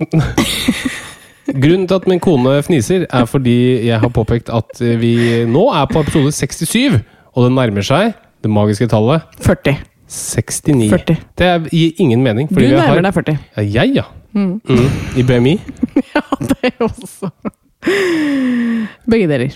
Grunnen til at min kone fniser, er fordi jeg har påpekt at vi nå er på episode 67, og det nærmer seg det magiske tallet 40. 69. 40. Det gir ingen mening. Du har- nærmer deg 40. Ja, jeg, ja. Mm. I BMI. Ja, det også. Begge deler.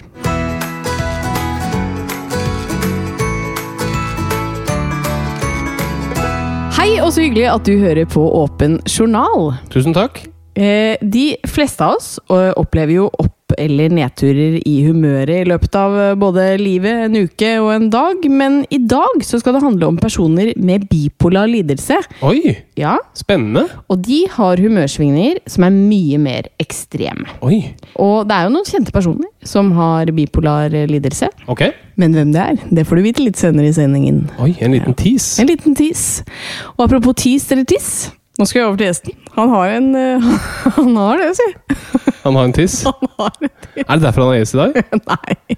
Hei, og så hyggelig at du hører på Åpen journal. Tusen takk. Eh, de fleste av oss eh, opplever jo opp- eller nedturer i humøret i løpet av eh, både livet, en uke og en dag, men i dag så skal det handle om personer med bipolar lidelse. Oi, Ja, spennende. og de har humørsvingninger som er mye mer ekstreme. Oi, Og det er jo noen kjente personer som har bipolar lidelse. ok. Men hvem det er, det får du vite litt senere i sendingen. Oi, en liten tease. En liten tis. Og apropos tis eller tiss, nå skal jeg over til gjesten. Han har en eh, Han har det, si. Han har en tiss. Han har en tiss. Er det derfor han har gjest i dag? Nei.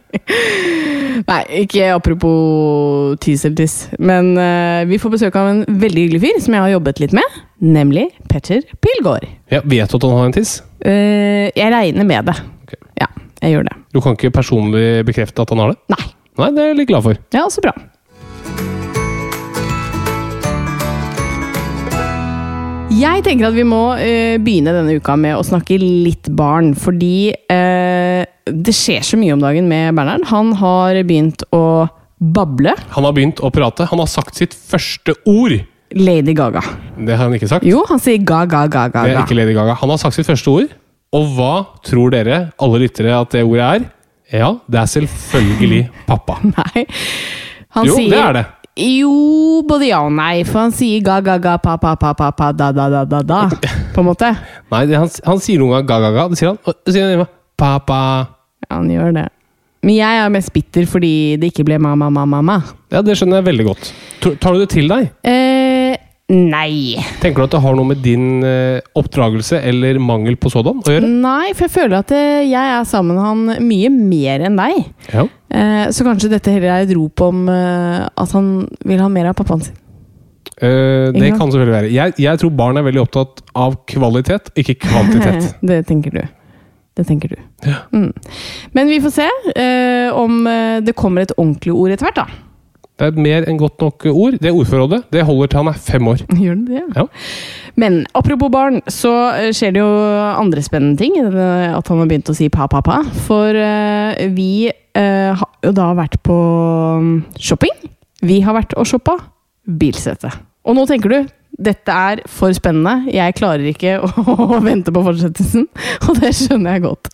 Nei, ikke apropos tiss eller tiss. Men uh, vi får besøk av en veldig hyggelig fyr som jeg har jobbet litt med. Nemlig Petter Pilgaard. Ja, vet du at han har en tiss? Uh, jeg regner med det. Okay. Ja, jeg gjør det. Du kan ikke personlig bekrefte at han har det? Nei. Nei, det er jeg litt glad for. Ja, så bra. Jeg tenker at vi må uh, begynne denne uka med å snakke litt barn, fordi uh, det skjer så mye om dagen med Bernhard. Han har begynt å bable. Han har begynt å prate. Han har sagt sitt første ord. Lady Gaga. Det har han ikke sagt. Jo, han sier ga, ga, ga, ga. Det er ikke Lady Gaga. Han har sagt sitt første ord. Og hva tror dere, alle lyttere, at det ordet er? Ja, det er selvfølgelig pappa. Nei. Han Jo, sier, det er det. Jo, både ja og nei, for han sier ga, ga, ga, pa, pa, pa, pa, pa, da, da, da, da, da. På en måte. Nei, han, han sier noen gang ga-ga-ga. Det sier han. Og så sier han hjemme pappa. Ja, han gjør det. Men jeg er mest bitter fordi det ikke ble mamma, mamma, mamma. Ja, det skjønner jeg veldig godt. Tar tar du det til deg? Eh, nei. Tenker du at det har noe med din eh, oppdragelse eller mangel på sådan å gjøre? Nei, for jeg føler at eh, jeg er sammen med han mye mer enn deg. Ja. Eh, så kanskje dette heller er et rop om at han vil ha mer av pappaen sin. Uh, det kan selvfølgelig være. Jeg, jeg tror barn er veldig opptatt av kvalitet, ikke kvantitet. det tenker du. Det tenker du. Mm. Men vi får se uh, om det kommer et ordentlig ord etter hvert, da. Det er mer enn godt nok ord. Det ordforrådet det holder til han er fem år. Gjør det det? Ja. Men apropos barn, så eh, skjer det jo andre spennende ting. At han har begynt å si pa, pa, pa. For uh, vi uh, har jo da vært på mm, shopping. Vi har vært og shoppa bilsete. Og nå tenker du dette er for spennende. Jeg klarer ikke å, vente på fortsettelsen. Og det skjønner jeg godt.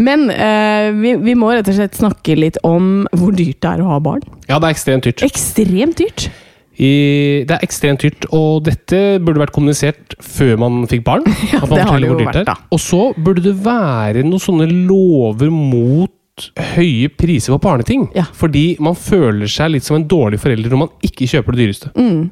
Men eh, vi, vi må rett og slett snakke litt om hvor dyrt det er å ha barn. Ja, det er ekstremt dyrt. Ekstremt dyrt. I, det er ekstremt dyrt, og dette burde vært kommunisert før man fikk barn. Ja, det har det jo vært, da. Og så burde det være noen sånne lover mot høye priser på barneting. Ja. Fordi man føler seg litt som en dårlig forelder når man ikke kjøper det dyreste. Mm.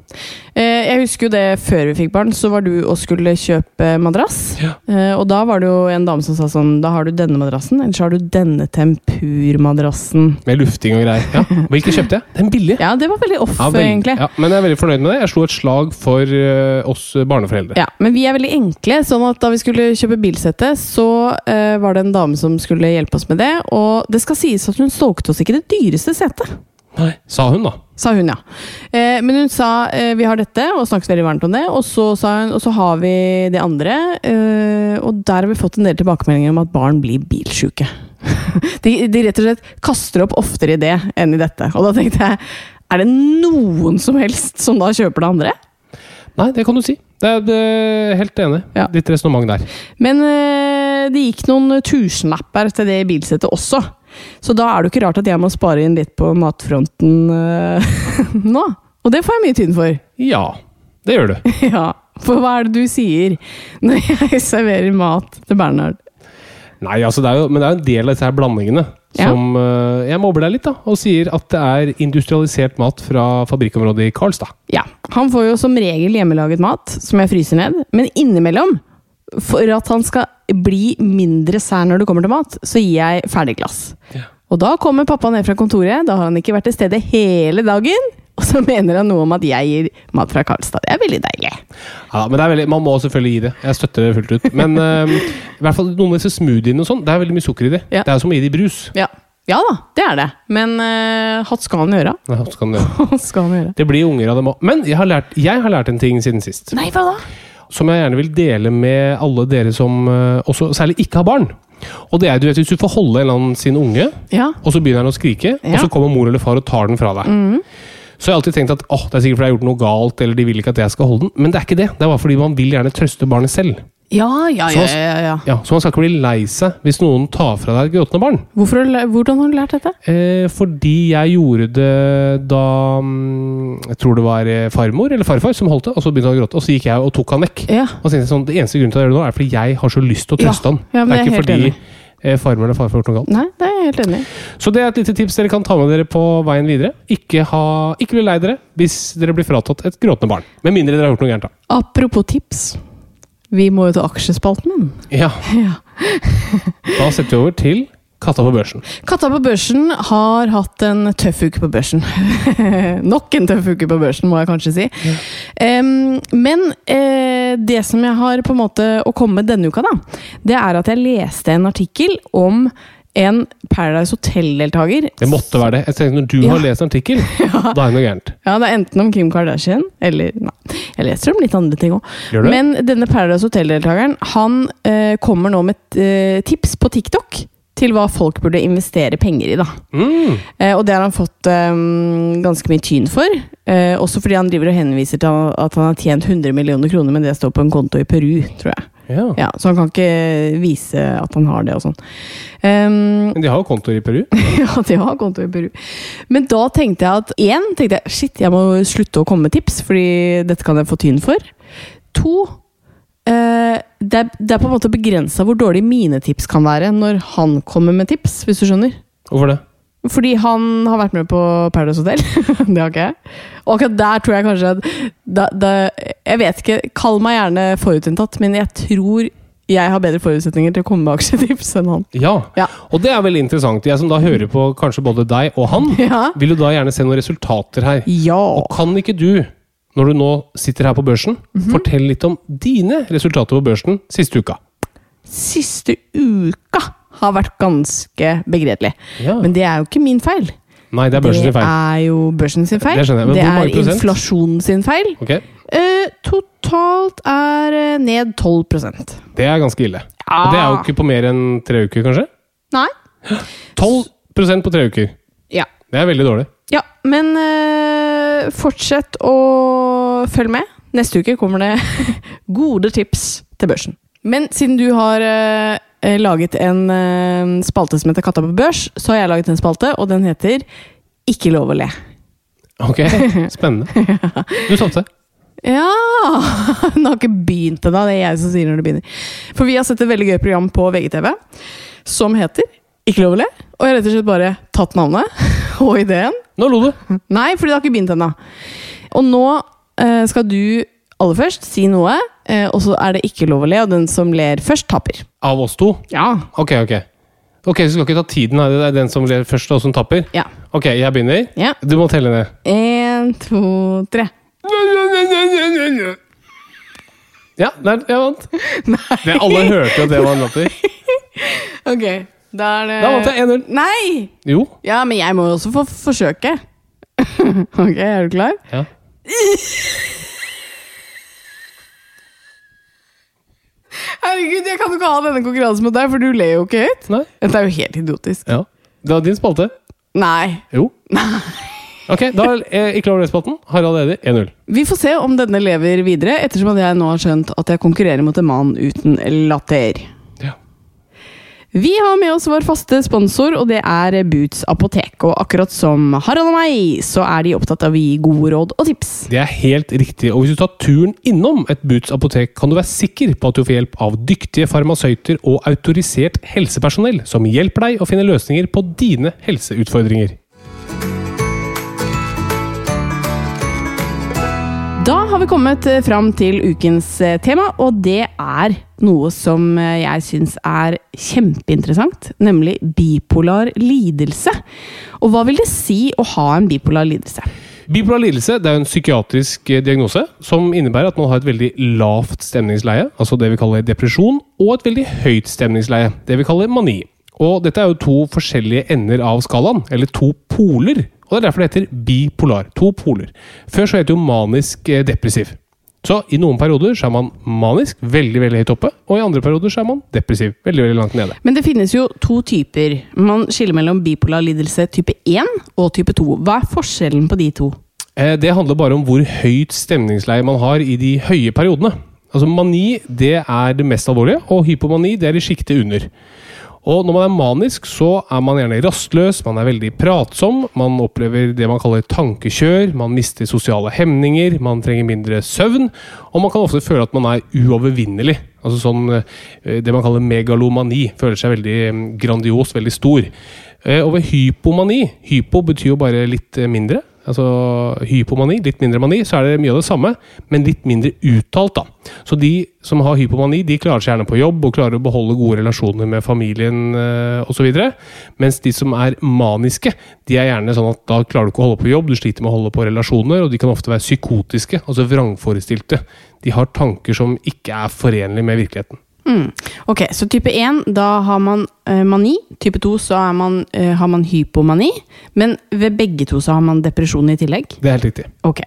Eh, jeg husker jo det før vi fikk barn, så var du og skulle kjøpe madrass. Ja. Eh, og da var det jo en dame som sa sånn Da har du denne madrassen, eller så har du denne tempurmadrassen. Med lufting og greier. Ja. Hvilken kjøpte jeg? Den billige. Ja, det var veldig off, Ja, veldig, egentlig. Ja, men jeg er veldig fornøyd med det. Jeg slo et slag for eh, oss barneforeldre. Ja, men vi er veldig enkle, sånn at da vi skulle kjøpe bilsette, så uh, var det en dame som skulle hjelpe oss med det. Og det skal sies at hun solgte oss ikke det dyreste setet. Nei, Sa hun, da. Sa hun, ja. Eh, men hun sa eh, vi har dette, og snakket veldig varmt om det. Og så sa hun, og så har vi det andre. Eh, og der har vi fått en del tilbakemeldinger om at barn blir bilsjuke. de, de rett og slett kaster opp oftere i det enn i dette. Og da tenkte jeg, er det noen som helst som da kjøper det andre? Nei, det kan du si. Det er, det er helt enig. Ja. Ditt resonnement der. Men eh, det gikk noen tusenlapper til det bilsettet også. Så da er det jo ikke rart at jeg må spare inn litt på matfronten eh, nå. Og det får jeg mye tynn for. Ja, det gjør du. Ja, for hva er det du sier når jeg serverer mat til Bernhard? Nei, altså det er jo, Men det er jo en del av disse her blandingene Ja. som eh, Jeg mobber deg litt, da, og sier at det er industrialisert mat fra fabrikkområdet i Karlstad. Ja, han får jo som regel hjemmelaget mat, som jeg fryser ned. Men innimellom, for at han skal bli mindre sær når det kommer til mat, så gir jeg ferdigglass. Ja. Og da kommer pappa ned fra kontoret, da har han ikke vært til stede hele dagen. Og så mener han noe om at jeg gir mat fra Karlstad. Det er veldig deilig. Ja, men det er veldig, Man må selvfølgelig gi det. Jeg støtter det fullt ut. Men uh, i hvert fall noen av disse smoothiene og sånn, det er veldig mye sukker i det. Ja. Det er jo som å gi det i brus. Ja. ja da, det er det. Men uh, hatt skal han gjøre. Nei, skal han det, Hatt skal han gjøre. det blir unger av dem òg. Men jeg har, lært, jeg har lært en ting siden sist. Nei, hva da? Som jeg gjerne vil dele med alle dere som eh, også særlig ikke har barn. Og det er du vet, Hvis du får holde en eller annen sin unge, Ja. og så begynner han å skrike, Ja. og så kommer mor eller far og tar den fra deg. Så jeg har alltid tenkt at åh, det er sikkert fordi jeg har gjort noe galt, eller de vil ikke at jeg skal holde den. Men det er ikke det. Det er bare fordi man vil gjerne trøste barnet selv. Ja, ja, ja, ja, ja. Ja, Så man skal ikke bli lei seg hvis noen tar fra deg et gråtende barn. Hvorfor, har du læ- hvordan har du lært dette? Eh, fordi jeg gjorde det da mm, Jeg tror det var eh, farmor eller farfar som holdt det, og så begynte han å gråte. Og så gikk jeg og tok han vekk. Ja. Og så tenkte jeg sånn, Det eneste grunnen til å gjøre det nå, er fordi jeg har så lyst til å Ja. trøste han. Ja, men det er jeg ikke helt fordi enig. eh, farmor eller farfar har gjort noe galt. Nei, det er jeg helt enig i. Så det er et lite tips dere kan ta med dere på veien videre. Ikke, ha, ikke bli lei dere hvis dere blir fratatt et gråtende barn. Med mindre dere har gjort noe gærent. da. Apropos tips. Vi må jo til aksjespalten min. Ja, Ja. Da setter vi over til Katta på børsen. Katta på børsen har hatt en tøff uke på børsen. Nok en tøff uke på børsen, må jeg kanskje si. Em, men uh, det som jeg har på en måte å komme med denne uka, da, det er at jeg leste en artikkel om en Paradise Hotel-deltaker. Det måtte være det. Jeg tenkte, Når du Ja. har lest en artikkel, da er det noe gærent. Ja, det er enten om Kim Kardashian, eller Nei, jeg leser om litt andre ting òg. Men denne Paradise Hotel-deltakeren Han eh, kommer nå med et eh, tips på TikTok til hva folk burde investere penger i. da. Mm. Eh, og det har han fått eh, ganske mye tyn for. Eh, også fordi han driver og henviser til at han har tjent 100 millioner kroner, men det står på en konto i Peru, tror jeg. Ja. Ja, Så han kan ikke vise at han har det og sånn. Um, Men de har jo kontoer i Peru. ja, de har kontor i Peru. Men da tenkte jeg at én, tenkte jeg shit, jeg må slutte å komme med tips, fordi dette kan jeg få tyn for. To, uh, det, er, det er på en måte begrensa hvor dårlig mine tips kan være når han kommer med tips, hvis du skjønner. Hvorfor det? Fordi han har vært med på Paradise Hotel. det har ikke jeg. Og akkurat der tror jeg kanskje at da, da, Jeg vet ikke, kall meg gjerne forutinntatt, men jeg tror jeg har bedre forutsetninger til å komme med aksjetips enn han. Ja. Ja. Og det er veldig interessant. Jeg som da hører på kanskje både deg og han, Ja. vil jo da gjerne se noen resultater her. Ja. Og kan ikke du, når du nå sitter her på børsen, Mhm. fortelle litt om dine resultater på børsen siste uka? Siste uka har vært ganske begredelig. Ja. Men det er jo ikke min feil. Nei, det er børsen sin feil. Det er jo børsen sin feil. Det skjønner jeg, men det hvor mange er prosent? inflasjonen sin feil. Okay. Eh, totalt er eh, ned 12% Det er ganske ille. Og det er jo ikke på mer enn tre uker, kanskje? Nei. 12% på tre uker. Ja. Det er veldig dårlig. Ja, men eh, fortsett å følge med. Neste uke kommer det gode tips til børsen. Men siden du har eh, eh, laget en eh, spalte som heter Katta på børs, så har jeg laget en spalte, og den heter Ikke lov å le. Ok, spennende. Du tapte. Ja! Den har ikke begynt ennå. Det er jeg som sier når det begynner. For vi har sett et veldig gøy program på VGTV som heter Ikke lov å le. Og jeg har rett og slett bare tatt navnet og ideen. Nå lo du. Nei, fordi det har ikke begynt ennå. Og nå eh, skal du aller først si noe, eh, og så er det ikke lov å le, og den som ler først, taper. Av oss to? Ja. Ok, ok. Ok, Så skal ikke ta tiden? Det er den som ler først, og som tapper? Ja. Ok, jeg begynner. Ja. Du må telle ned. En, to, tre. Ja, der, jeg vant. Nei. Det, alle hørte at det var en latter. Ok, da er det Da vant jeg 1-0. Nei! Jo. Ja, men jeg må jo også få forsøke. ok, er du klar? Ja. Herregud, jeg kan jo ikke ha denne konkurransen mot deg, for du ler jo ikke høyt. Nei. Dette er jo helt idiotisk. Ja. Det var din spalte. Nei. Jo. Ok, da er ikke lov å. Harald Eide 1-0. Vi får se om denne lever videre, ettersom at jeg nå har skjønt at jeg konkurrerer mot en mann uten latter. Vi har med oss vår faste sponsor, og det er Boots apotek. Og akkurat som Harald og meg, så er de opptatt av å gi gode råd og tips. Det er helt riktig, og hvis du tar turen innom et Boots apotek, kan du være sikker på at du får hjelp av dyktige farmasøyter og autorisert helsepersonell som hjelper deg å finne løsninger på dine helseutfordringer. Da har vi kommet eh, fram til ukens eh, tema, og det er noe som eh, jeg syns er kjempeinteressant, nemlig bipolar lidelse. Og hva vil det si å ha en bipolar lidelse? Bipolar lidelse er en psykiatrisk diagnose som innebærer at man har et veldig lavt stemningsleie, altså det vi kaller depresjon, og et veldig høyt stemningsleie, det vi kaller mani. Og dette er jo to forskjellige ender av skalaen, eller to poler. Og det er derfor det heter bipolar. To poler. Før så het det jo manisk eh, depressiv. Så i noen perioder så er man manisk, veldig veldig høyt oppe, og i andre perioder så er man depressiv, veldig veldig langt nede. Men det finnes jo to typer. Man skiller mellom bipolar lidelse type 1 og type 2. Hva er forskjellen på de to? Eh, Det handler bare om hvor høyt stemningsleie man har i de høye periodene. Altså Mani det er det mest alvorlige, og hypomani det er i sjiktet under. Og når man er manisk, så er man gjerne rastløs, man er veldig pratsom, man opplever det man kaller tankekjør, man mister sosiale hemninger, man trenger mindre søvn, og man kan ofte føle at man er uovervinnelig. Altså sånn eh, det man kaller megalomani. Føler seg veldig mm, grandios, veldig stor. Eh, Og ved hypomani Hypo betyr jo bare litt eh, mindre. Altså hypomani, litt mindre mani, så er det mye av det samme, men litt mindre uttalt, da. Så de som har hypomani, de klarer seg gjerne på jobb og klarer å beholde gode relasjoner med familien eh, osv. Mens de som er maniske, de er gjerne sånn at da klarer du ikke å holde på jobb, du sliter med å holde på relasjoner, og de kan ofte være psykotiske, altså vrangforestilte. De har tanker som ikke er forenlige med virkeligheten. Mm. Ok, så type 1, da har man uh, mani. Type 2 så man, uh, har man hypomani. Men ved begge to så har man depresjon i tillegg. Det er helt riktig. Ok.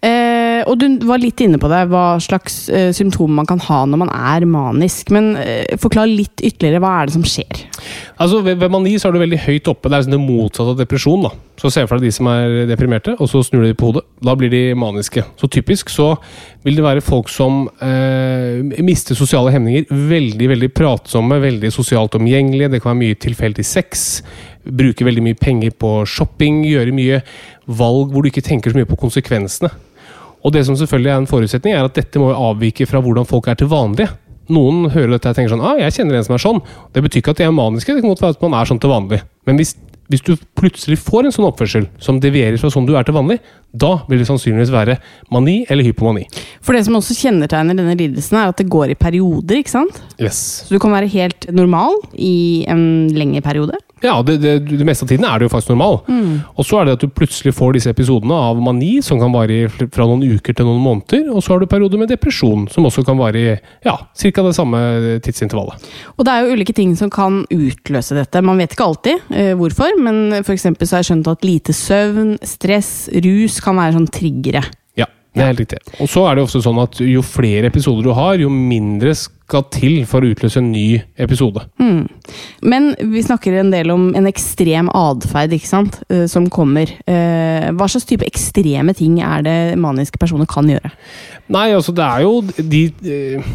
Eh, og du var litt inne på det, hva slags eh, symptomer man kan ha når man er manisk. Men eh, forklar litt ytterligere, hva er det som skjer? Altså Ved, ved mani så er du veldig høyt oppe. Det er liksom det motsatte av depresjon. da. Så ser for deg de som er deprimerte, og så snur de på hodet. Da blir de maniske. Så typisk så vil det være folk som eh, mister sosiale hemninger. Veldig veldig pratsomme, veldig sosialt omgjengelige. Det kan være mye tilfeldig sex. Bruke veldig mye penger på shopping. Gjøre mye valg hvor du ikke tenker så mye på konsekvensene. Og det som selvfølgelig er en forutsetning, er at dette må avvike fra hvordan folk er til vanlig. Noen hører dette og tenker sånn ah, 'Jeg kjenner en som er sånn'. Det betyr ikke at de er maniske, det kan godt være at man er sånn til vanlig. Men hvis, hvis du plutselig får en sånn oppførsel som devierer fra sånn du er til vanlig, da vil det sannsynligvis være mani eller hypomani. For det som også kjennetegner denne lidelsen, er at det går i perioder. ikke sant? Yes. Så du kan være helt normal i en lengre periode. Ja, det, det, det meste av tiden er det jo faktisk normal. Og så er det at du plutselig får disse episodene av mani som kan vare fra noen uker til noen måneder. Og så har du perioder med depresjon som også kan vare i ja, ca. det samme tidsintervallet. Og det er jo ulike ting som kan utløse dette. Man vet ikke alltid eh, hvorfor, men eksempel så har jeg skjønt at lite søvn, stress, rus kan være sånn triggere. Ja, det er helt riktig. Og så er det ofte sånn at jo flere episoder du har, jo mindre skal til for å utløse en ny episode. Men vi snakker en del om en ekstrem atferd eh, som kommer. Eh, Hva slags type ekstreme ting er det maniske personer kan gjøre? Nei, altså det er jo de eh,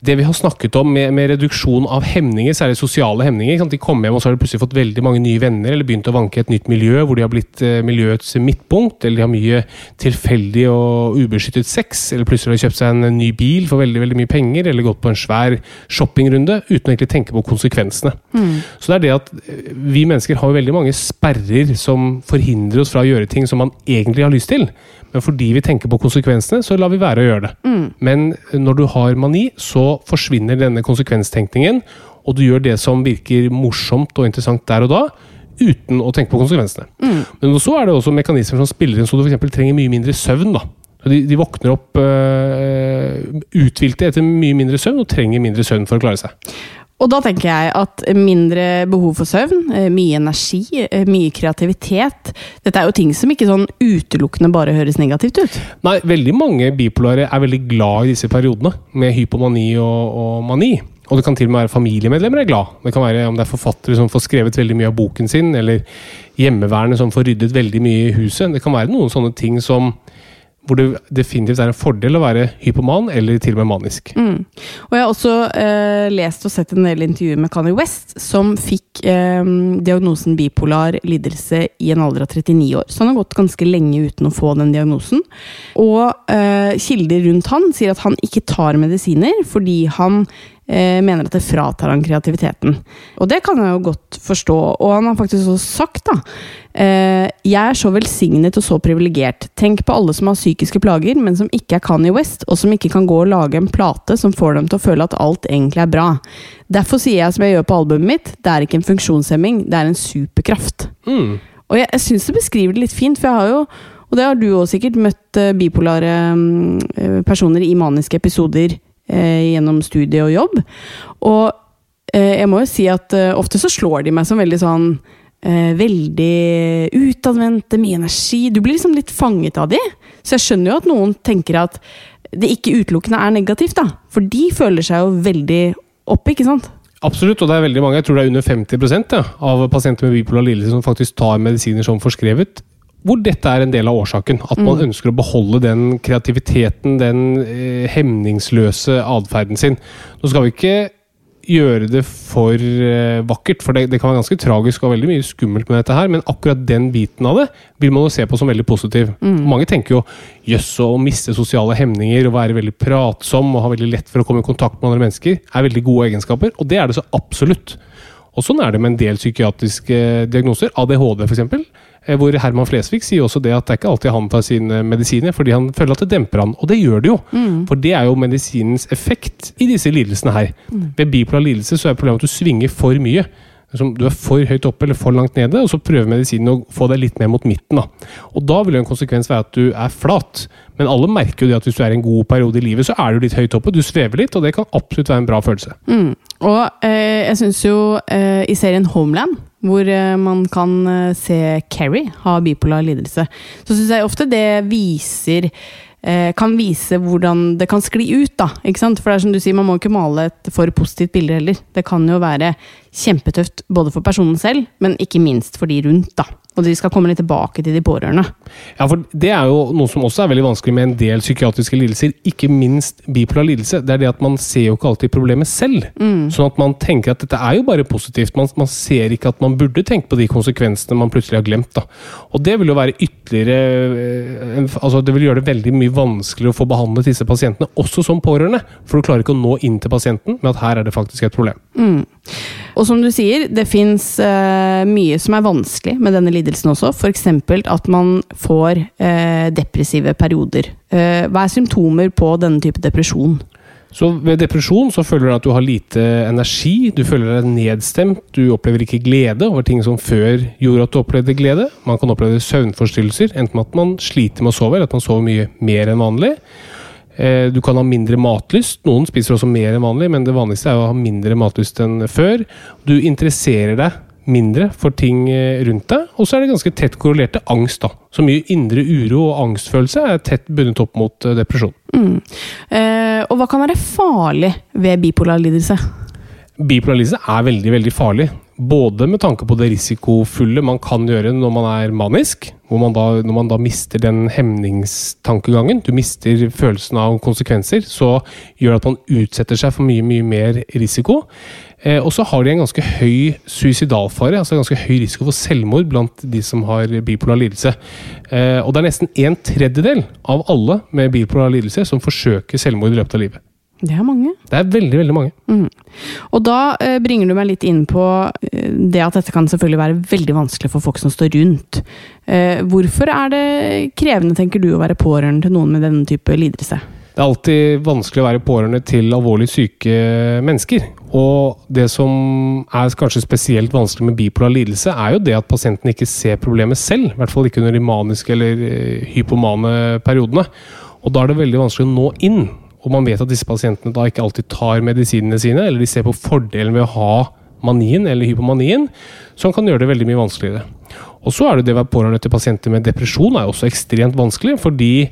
det vi har snakket om med, med reduksjon av hemninger, særlig sosiale hemninger. De kommer hjem og så har de plutselig fått veldig mange nye venner, eller begynt å vanke i et nytt miljø hvor de har blitt eh, miljøets midtpunkt, eller de har mye tilfeldig og ubeskyttet sex, eller plutselig har de kjøpt seg en ny bil for veldig veldig mye penger, eller gått på en svær shoppingrunde uten å egentlig tenke på konsekvensene. Så det er det at eh, vi mennesker har veldig mange sperrer som forhindrer oss fra å gjøre ting som man egentlig har lyst til. Men fordi vi tenker på konsekvensene, så lar vi være å gjøre det. Men når du har mani, så forsvinner denne konsekvenstenkningen, og du gjør det som virker morsomt og interessant der og da, uten å tenke på konsekvensene. Men så er det også mekanismer som spiller inn, så du f.eks. trenger mye mindre søvn. da. De, de våkner opp øh, uthvilte etter mye mindre søvn og trenger mindre søvn for å klare seg. Og da tenker jeg at mindre behov for søvn, eh, mye energi, eh, mye kreativitet Dette er jo ting som ikke sånn utelukkende bare høres negativt ut. Nei, veldig mange bipolare er veldig glad i disse periodene, med hypomani og, og mani. Og det kan til og med være familiemedlemmer er glad. Det kan være om det er forfattere som får skrevet veldig mye av boken sin, eller hjemmeværende som får ryddet veldig mye i huset. Det kan være noen sånne ting som hvor det definitivt er en fordel å være hypoman eller til og med manisk. Mm. Og jeg har også eh, lest og sett en del intervjuer med Kanye West, som fikk eh, diagnosen bipolar lidelse i en alder av 39 år. Så han har gått ganske lenge uten å få den diagnosen. Og eh, kilder rundt han sier at han ikke tar medisiner fordi han eh, mener at det fratar han kreativiteten. Og det kan jeg jo godt forstå. Og han har faktisk også sagt, da eh, Jeg er så velsignet og så privilegert. Tenk på alle som har psykiske plager, men som ikke er Kanye West, og som ikke kan gå og lage en plate som får dem til å føle at alt egentlig er bra. Derfor sier jeg som jeg gjør på albumet mitt, det er ikke en funksjonshemming, det er en superkraft. Mm. Og jeg, jeg syns det beskriver det litt fint, for jeg har jo og det har du òg sikkert møtt eh, bipolare mm, personer i maniske episoder gjennom studie og jobb. Og eh, jeg må jo si at eh, ofte så slår de meg som veldig sånn eh, Veldig utadvendte, mye energi. Du blir liksom litt fanget av de. Så jeg skjønner jo at noen tenker at det ikke utelukkende er negativt, da. For de føler seg jo veldig oppe, ikke sant? Absolutt, og det er veldig mange, jeg tror det er under 50 ja, av pasienter med bipolar lidelse som faktisk tar medisiner som forskrevet. Hvor dette er en del av årsaken. At man ønsker å beholde den kreativiteten, den eh, hemningsløse atferden sin. Nå skal vi ikke gjøre det for eh, vakkert, for det, det kan være ganske tragisk og veldig mye skummelt med dette her, men akkurat den biten av det vil man jo se på som veldig positiv. Mange tenker jo jøss, å miste sosiale hemninger og være veldig pratsom og ha veldig lett for å komme i kontakt med andre mennesker, er veldig gode egenskaper, og det er det så absolutt. Og sånn er det med en del psykiatriske diagnoser, ADHD f.eks., hvor Herman Flesvig sier også det at det er ikke alltid han tar sine medisiner, fordi han føler at det demper han. Og det gjør det jo, for det er jo medisinens effekt i disse lidelsene her. Ved bipolar lidelse så er problemet at du svinger for mye. Du er for høyt oppe eller for langt nede, og så prøver medisinen å få deg litt mer mot midten. da. Og da vil jo en konsekvens være at du er flat. Men alle merker jo det at hvis du er i en god periode i livet, så er du litt høyt oppe, du svever litt, og det kan absolutt være en bra følelse. Mm. Og eh, jeg syns jo eh, i serien Homeland, hvor eh, man kan eh, se Kerry ha bipolar lidelse, så syns jeg ofte det viser eh, kan vise hvordan det kan skli ut, da. Ikke sant? For det er som du sier, man må ikke male et for positivt bilde heller. Det kan jo være kjempetøft både for personen selv, men ikke minst for de rundt, da. Og de skal komme litt tilbake til de pårørende. Ja, for Det er jo noe som også er veldig vanskelig med en del psykiatriske lidelser, ikke minst bipolar lidelse. Det er det at man ser jo ikke alltid problemet selv. Sånn at man tenker at dette er jo bare positivt. Man, man ser ikke at man burde tenke på de konsekvensene man plutselig har glemt. da. Og det vil jo være ytterligere eh, altså Det vil gjøre det veldig mye vanskeligere å få behandlet disse pasientene, også som pårørende. For du klarer ikke å nå inn til pasienten med at her er det faktisk et problem. Og som du sier, det fins mye som er vanskelig med denne lidelsen også. F.eks. at man får uh, depressive perioder. Uh, hva er symptomer på denne type depresjon? Så ved depresjon så føler du at du har lite energi, du føler deg nedstemt, du opplever ikke glede over ting som før gjorde at du opplevde glede. Man kan oppleve søvnforstyrrelser, enten at man sliter med å sove, eller at man sover mye mer enn vanlig. Eh, Du kan ha mindre matlyst. Noen spiser også mer enn vanlig, men det vanligste er å ha mindre matlyst enn før. Du interesserer deg mindre for ting eh, rundt deg, og så er det ganske tett korrelert til angst. da. Så mye indre uro og angstfølelse er tett bundet opp mot depresjon. depresjon. Eh, og hva kan være farlig ved bipolar lidelse? Bipolar lidelse er veldig veldig farlig. Både med tanke på det risikofulle man kan gjøre når man er manisk, man da, når man da mister den hemningstankegangen, du mister følelsen av konsekvenser, så gjør det at man utsetter seg for mye, mye mer risiko. Eh, og så har de en ganske høy suicidalfare, altså en ganske høy risiko for selvmord blant de som har bipolar lidelse. Eh, og det er nesten en tredjedel av alle med bipolar lidelse som forsøker selvmord i løpet av livet. Det er mange. Det er veldig, veldig mange. Mm. Og da eh, bringer du meg litt inn på eh, det at dette kan selvfølgelig være veldig vanskelig for folk som står rundt. Eh, hvorfor er det krevende, tenker du, å være pårørende til noen med denne type lidelse? Det er alltid vanskelig å være pårørende til alvorlig syke mennesker. Og det som er kanskje spesielt vanskelig med bipolar lidelse, er jo det at pasienten ikke ser problemet selv. I hvert fall ikke under de maniske eller eh, hypomane periodene. Og da er det veldig vanskelig å nå inn og man vet at disse pasientene da ikke alltid tar medisinene sine, eller de ser på fordelen ved å ha manien eller hypomanien, som kan gjøre det veldig mye vanskeligere. Og så er det det å være pårørende til pasienter med depresjon er også ekstremt vanskelig, fordi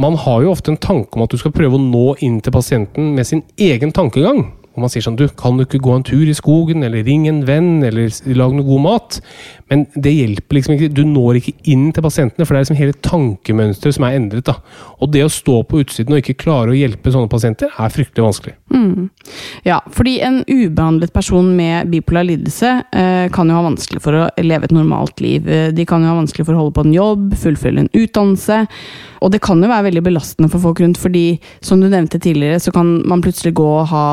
man har jo ofte en tanke om at du skal prøve å nå inn til pasienten med sin egen tankegang. Og man sier sånn Du, kan du ikke gå en tur i skogen, eller ring en venn, eller lage noe god mat? Men det hjelper liksom ikke. Du når ikke inn til pasientene, for det er liksom hele tankemønsteret som er endret. da. Og det å stå på utsiden og ikke klare å hjelpe sånne pasienter, er fryktelig vanskelig. Mm. Ja, fordi en ubehandlet person med bipolar lidelse eh, kan jo ha vanskelig for å leve et normalt liv. Eh, de kan jo ha vanskelig for å holde på en jobb, fullføre en utdannelse. Og det kan jo være veldig belastende for folk rundt, fordi som du nevnte tidligere, så kan man plutselig gå og ha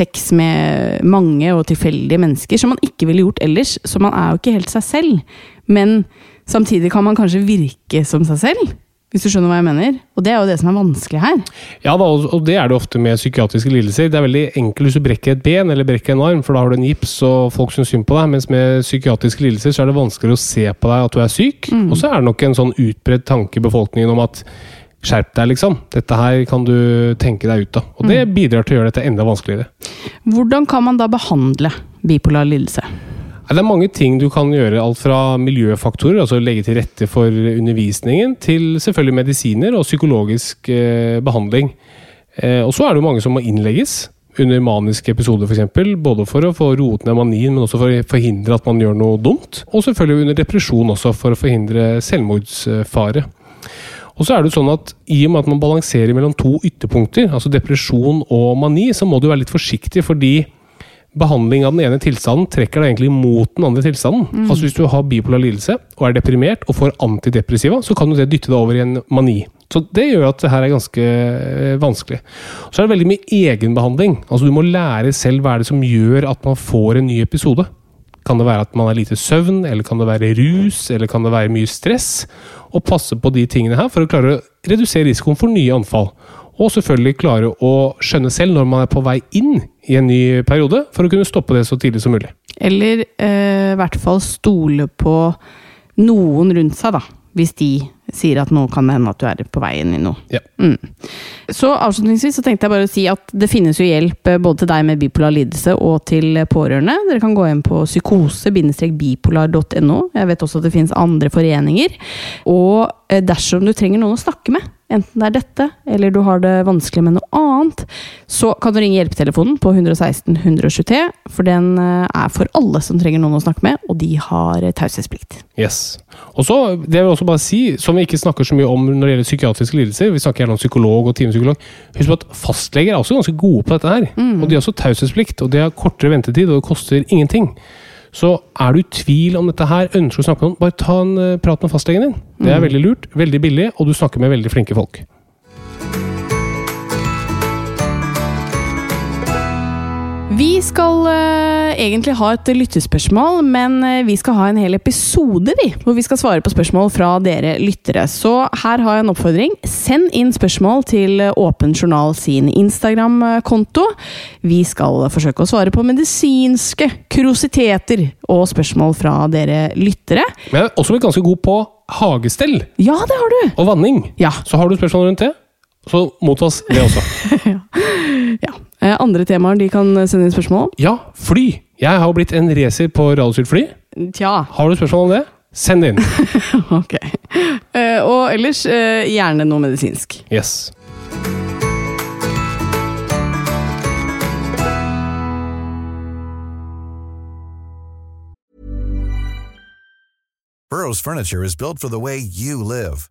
sex med mange og tilfeldige mennesker som man ikke ville gjort ellers. Så man er jo ikke helt seg selv. Men samtidig kan man kanskje virke som seg selv. Hvis du skjønner hva jeg mener? Og det er jo det som er vanskelig her. Ja, da, og det er det ofte med psykiatriske lidelser. Det er veldig enkelt hvis du brekker et ben eller brekker en arm, for da har du en gips og folk syns synd på deg. Mens med psykiatriske lidelser så er det vanskeligere å se på deg at du er syk. Mm. Og så er det nok en sånn utbredt tanke i befolkningen om at skjerp deg, liksom. Dette her kan du tenke deg ut av. Og det mm. bidrar til å gjøre dette enda vanskeligere. Hvordan kan man da behandle bipolar lidelse? Det er mange ting du kan gjøre. Alt fra miljøfaktorer, altså legge til rette for undervisningen, til selvfølgelig medisiner og psykologisk eh, behandling. Eh, og så er det jo mange som må innlegges under maniske episoder, f.eks. Både for å få roet ned manien, men også for å forhindre at man gjør noe dumt. Og selvfølgelig under depresjon også, for å forhindre selvmordsfare. Og så er det sånn at I og med at man balanserer mellom to ytterpunkter, altså depresjon og mani, så må du være litt forsiktig, fordi behandling av den ene tilstanden trekker deg egentlig mot den andre tilstanden. Mm. Altså Hvis du har bipolar lidelse og er deprimert og får antidepressiva, så kan du det dytte deg over i en mani. Så Det gjør at det her er ganske eh, vanskelig. Så er det veldig mye egenbehandling. Altså Du må lære selv hva er det som gjør at man får en ny episode. Kan det være at man har lite søvn, eller kan det være rus, eller kan det være mye stress? Og passe på de tingene her for å klare å redusere risikoen for nye anfall. Og selvfølgelig klare å skjønne selv når man er på vei inn i en ny periode, for å kunne stoppe det så tidlig som mulig. Eller eh, i hvert fall stole på noen rundt seg, da. Hvis de sier at nå kan det hende at du er på vei inn i noe. Ja. Mm. Så avslutningsvis så tenkte jeg bare å si at det finnes jo hjelp eh, både til deg med bipolar lidelse og til pårørende. Dere kan gå inn på psykose-bipolar.no. Jeg vet også at det finnes andre foreninger. Og eh, dersom du trenger noen å snakke med, enten det er dette, eller du har det vanskelig med noe annet, så kan du ringe hjelpetelefonen på 116 123, for den eh, er for alle som trenger noen å snakke med, og de har taushetsplikt. Yes. Og så, det vil jeg også bare si, som vi ikke snakker så mye om når det gjelder psykiatriske lidelser, vi snakker gjerne om psykolog og timepsykolog, husk på at fastleger er også ganske gode på dette her. Mm. Og de har også taushetsplikt, og de har kortere ventetid, og det koster ingenting. Så er du i tvil om dette her, ønsker å snakke om bare ta en uh, prat med fastlegen din. Det er mm. veldig lurt, veldig billig, og du snakker med veldig flinke folk. Vi skal uh, egentlig ha et lyttespørsmål, men uh, vi skal ha en hel episode vi, hvor vi skal svare på spørsmål fra dere lyttere. Så her har jeg en oppfordring. Send inn spørsmål til Åpen journal sin Instagram-konto. Vi skal forsøke å svare på medisinske kuriositeter og spørsmål fra dere lyttere. Men jeg er også ganske god på hagestell. Ja, det har du! Og vanning. Ja. Så har du spørsmål rundt det, så mottas det også. ja. ja. Eh, andre temaer de kan sende inn spørsmål om? Ja, fly! Jeg har jo blitt en racer på radiostyrt fly. Tja. Har du spørsmål om det? Send inn. ok. Eh, og ellers eh, gjerne noe medisinsk. Yes. Burrows furniture is built for the way you live.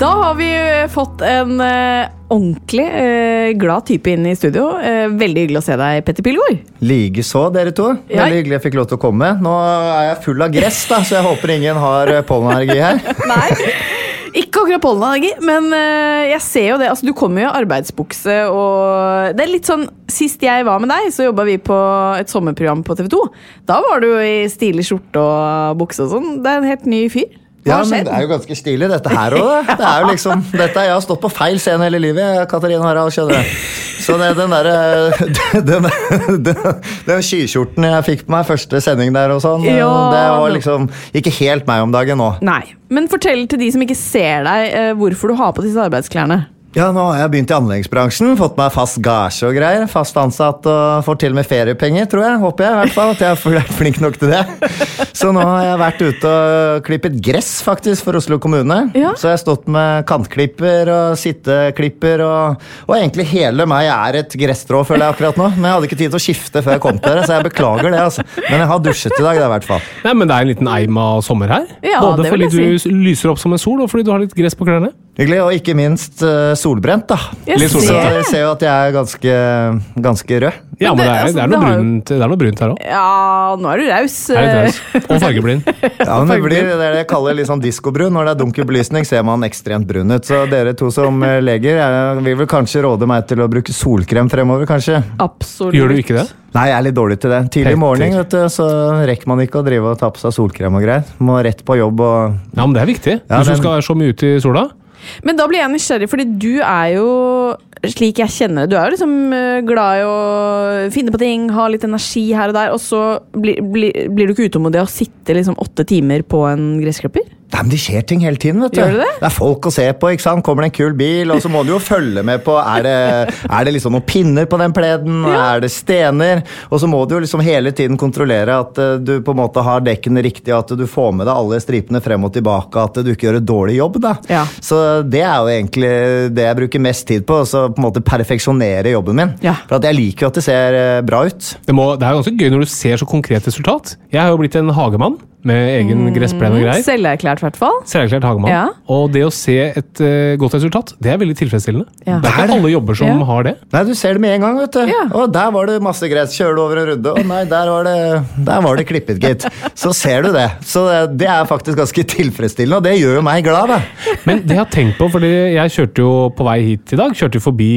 Da har vi fått en eh, ordentlig eh, glad type inn i studio. Eh, veldig hyggelig å se deg, Petter Pilgaard. Likeså, dere to. Ja. Veldig hyggelig jeg fikk lov til å komme. Nå er jeg full av gress, da, så jeg håper ingen har eh, pollenallergi her. Nei. Ikke akkurat pollenallergi, men eh, jeg ser jo det. Altså, du kommer jo i arbeidsbukse og Det er litt sånn Sist jeg var med deg, så jobba vi på et sommerprogram på TV 2. Da var du i stilig skjorte og bukse og sånn. Det er en helt ny fyr. Ja, men? Det er jo ganske stilig, dette her òg. Det er jo liksom, dette, jeg har stått på feil scene hele livet, Katarina Harald. skjønner du. Så det, den derre den, den, den skikjorten jeg fikk på meg første sending der, og sånn, Ja, det var liksom ikke helt meg om dagen nå. Nei. Men fortell til de som ikke ser deg, eh, hvorfor du har på disse arbeidsklærne. Ja, nå har jeg begynt i anleggsbransjen, fått meg fast gasje og greier. Fast ansatt og får til og med feriepenger, tror jeg. Håper jeg i hvert fall. At jeg har vært flink nok til det. Så nå har jeg vært ute og klippet gress, faktisk, for Oslo kommune. Ja. Så jeg har stått med kantklipper og sitteklipper og Og egentlig hele meg er et gresstrå, føler jeg akkurat nå. Men jeg hadde ikke tid til å skifte før jeg kom til dere, så jeg beklager det, altså. Men jeg har dusjet i dag, det i hvert fall. Nei, men det er en liten eim av sommer her. Ja, Både det vil fordi si. du lyser opp som en sol, og fordi du har litt gress på klærne. Hyggelig, og ikke minst uh, solbrent, da. Jeg Litt Så solbrent, ser- jeg ser jo at jeg er ganske, ganske rød. Ja, men det- det er, altså, det er, noe, brunt, det er noe brunt her òg. Ja, nå er du raus. Er raus. Og fargeblind. Ja, men det, blir, det er det jeg kaller litt sånn diskobrun. Når det er dunkel belysning, ser man ekstremt brun ut. Så dere to som eh, leger, jeg vil vel kanskje råde meg til å bruke solkrem fremover, kanskje? Absolutt. Gjør du ikke det? Nei, jeg er litt dårlig til det. Tidlig morgen vet du, så rekker man ikke å drive og ta på seg solkrem og greier. Må rett på jobb og Ja, men det er viktig. Ja, du skal være så mye ute i sola. Men da blir jeg nysgjerrig, fordi du er jo slik jeg kjenner det. Du er jo liksom eh, glad i å finne på ting, ha litt energi her og der, og så blir, blir, blir du ikke utålmodig av å sitte liksom åtte timer på en gressklipper? Nei, men Det skjer ting hele tiden. vet du. Gjør det det? er folk å se på. ikke sant? Kommer det en kul bil, og så må du jo følge med på Er det, er det liksom noen pinner på den pleden? Er det stener? Og så må du jo liksom hele tiden kontrollere at eh, du på en måte har dekkene riktig, at du får med deg alle stripene frem og tilbake, at du ikke gjør en dårlig jobb. da. Ja. Så det er jo egentlig det jeg bruker mest tid på. Så på en måte perfeksjonere jobben min. Ja. For at jeg liker jo at det ser eh, bra ut. Det, må, det er ganske gøy når du ser så konkret resultat. Jeg har jo blitt en hagemann med egen gressplen og greier. Selverklært, i hvert fall. Selverklært hagemann. Ja. Og det å se et uh, godt resultat, det er veldig tilfredsstillende. Ja. Det er ikke alle jobber som Ja. har det. Nei, du ser det med en gang, vet du. Ja. Og der var det masse gress. Kjører du over en runde, og nei, der var det, der var det klippet, gitt. Så ser du det. Så det, det er faktisk ganske tilfredsstillende, og det gjør jo meg glad, da. Men det jeg har tenkt på, fordi jeg kjørte jo på vei hit i dag, kjørte jo forbi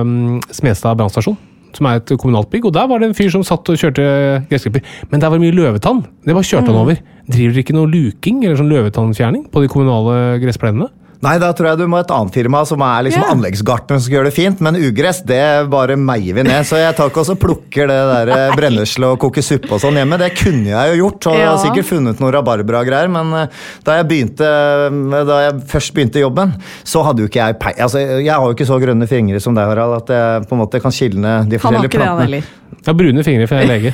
um, Smestad brannstasjon. Som er et kommunalt bygg, og der var det en fyr som satt og kjørte gressklipper. Men der var det mye løvetann. Det bare kjørte han over. Driver dere ikke noe luking eller sånn løvetannfjerning på de kommunale gressplenene? Nei, da tror jeg du må et annet firma som er liksom yeah. anleggsgartner som skal gjøre det fint, men ugress, det bare meier vi ned. Så jeg tar ikke også plukker det der eh, brennesle og koker suppe og sånn hjemme. Det kunne jeg jo gjort, og jeg har Ja. sikkert funnet noe rabarbra-greier, men eh, da jeg begynte eh, Da jeg først begynte jobben, så hadde jo ikke jeg pei... Altså, jeg har jo ikke så grønne fingre som deg, Harald, at jeg på en måte kan skilne de Han har forskjellige ikke det, han plantene. heller. Jeg har brune fingre, for jeg er lege.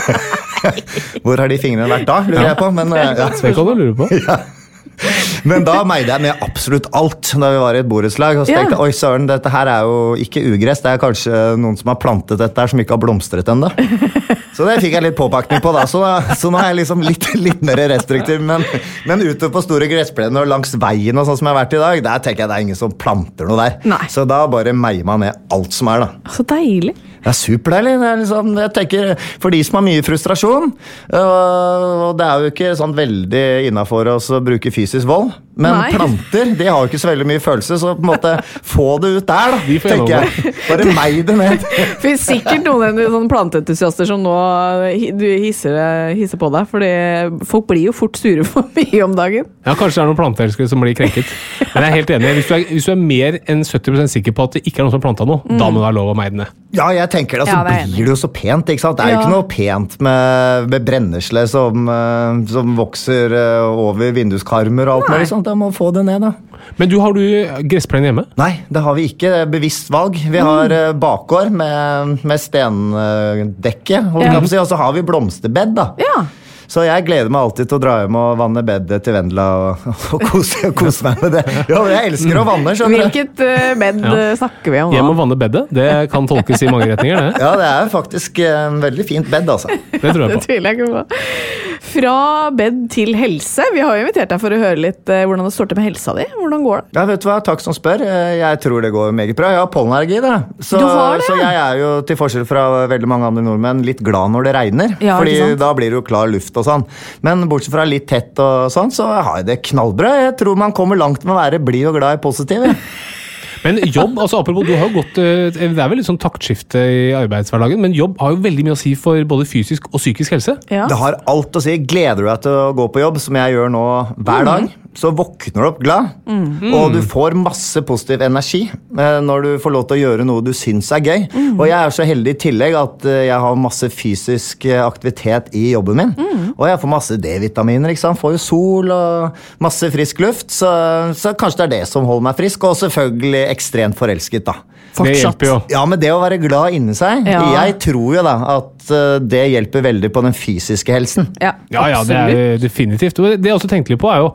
Hvor har de fingrene vært da, lurer jeg på. Men, ja. Det kan du lure på. Men da meide jeg med absolutt alt da vi var i et borettslag. Og så tenkte jeg oi søren, dette her er jo ikke ugress, det er kanskje noen som har plantet dette her som ikke har blomstret ennå. Så det fikk jeg litt påpakning på da. Så, så nå er jeg liksom litt, litt mer restriktiv. Men, men ute på store gressplener og langs veien og sånn som jeg har vært i dag, der tenker jeg det er ingen som planter noe der. Nei. Så da bare meier man ned alt som er, da. Så deilig. Det er superdeilig. Det er liksom, jeg tenker, For de som har mye frustrasjon øh, Og det er jo ikke sånn veldig innafor oss å bruke fysisk vold. Men Nei. planter de har jo ikke så veldig mye følelse, så på en måte få det ut der, da. De tenker jeg. Bare mei det ned. Det finnes sikkert noen sånn planteentusiaster som nå du hisser, hisser på deg, fordi folk blir jo fort sure for mye om dagen. Ja, Kanskje det er noen planteelskere som blir krenket. Men jeg er helt enig. Hvis du er, hvis du er mer enn 70% sikker på at det ikke er noen som har planta noe, da må det være lov å meie det ned. Ja, jeg tenker det, Så så Ja, blir det jo så pent. ikke sant? Det er jo Ja. ikke noe pent med, med brennesle som, øh, som vokser øh, over vinduskarmer og alt mulig sånt. Da må få det ned, da. Men du, har du gressplen hjemme? Nei, det har vi ikke. Det er bevisst valg. Vi Mm. har mm. bakgård med, med stendekke, Ja. si, og så har vi blomsterbed. da. Ja. Så jeg gleder meg alltid til å dra hjem og vanne bedet til Vendela og, og kose, kose meg med det. Ja, jeg elsker å vanne, skjønner du. Hvilket uh, bed Ja. eh, snakker vi om Hjem og vanne bedet. Det kan tolkes i mange retninger, det. Ja, det er faktisk en veldig fint bed, altså. Det tror jeg på. tviler jeg ikke på. Fra bed til helse. Vi har jo invitert deg for å høre litt eh, hvordan det står til med helsa di. Hvordan går det? Ja, vet du hva, Takk som spør. Eh, Jeg tror det går meget bra. Jeg har pollenallergi. da. Så, så jeg er jo, til forskjell fra veldig mange andre nordmenn, litt glad når det regner. Ja, fordi da blir det jo klar luft og sånn. Men bortsett fra litt tett og sånn, så har jeg det knallbra. Jeg tror man kommer langt med å være blid og glad i positiv. Men jobb, altså apropos, du har jo gått eh, Det er vel litt sånn taktskifte i arbeidshverdagen, men jobb har jo veldig mye å si for både fysisk og psykisk helse. Ja. Det har alt å si. Gleder du deg til å gå på jobb, som jeg gjør nå hver dag, så våkner du opp glad. Og du får masse positiv energi eh, når du får lov til å gjøre noe du syns er gøy. Og jeg er så heldig i tillegg at eh, jeg har masse fysisk eh, aktivitet i jobben min. Og jeg får masse D-vitaminer. ikke sant? Får jo sol og masse frisk luft. Så, så kanskje det er det som holder meg frisk. Og selvfølgelig ekstremt forelsket, da. Jo. Ja, men det å være glad inni seg Ja. Jeg tror jo da at det hjelper veldig på den fysiske helsen. Ja, Ja, ja, det er definitivt. Det jeg også tenkte litt på, er jo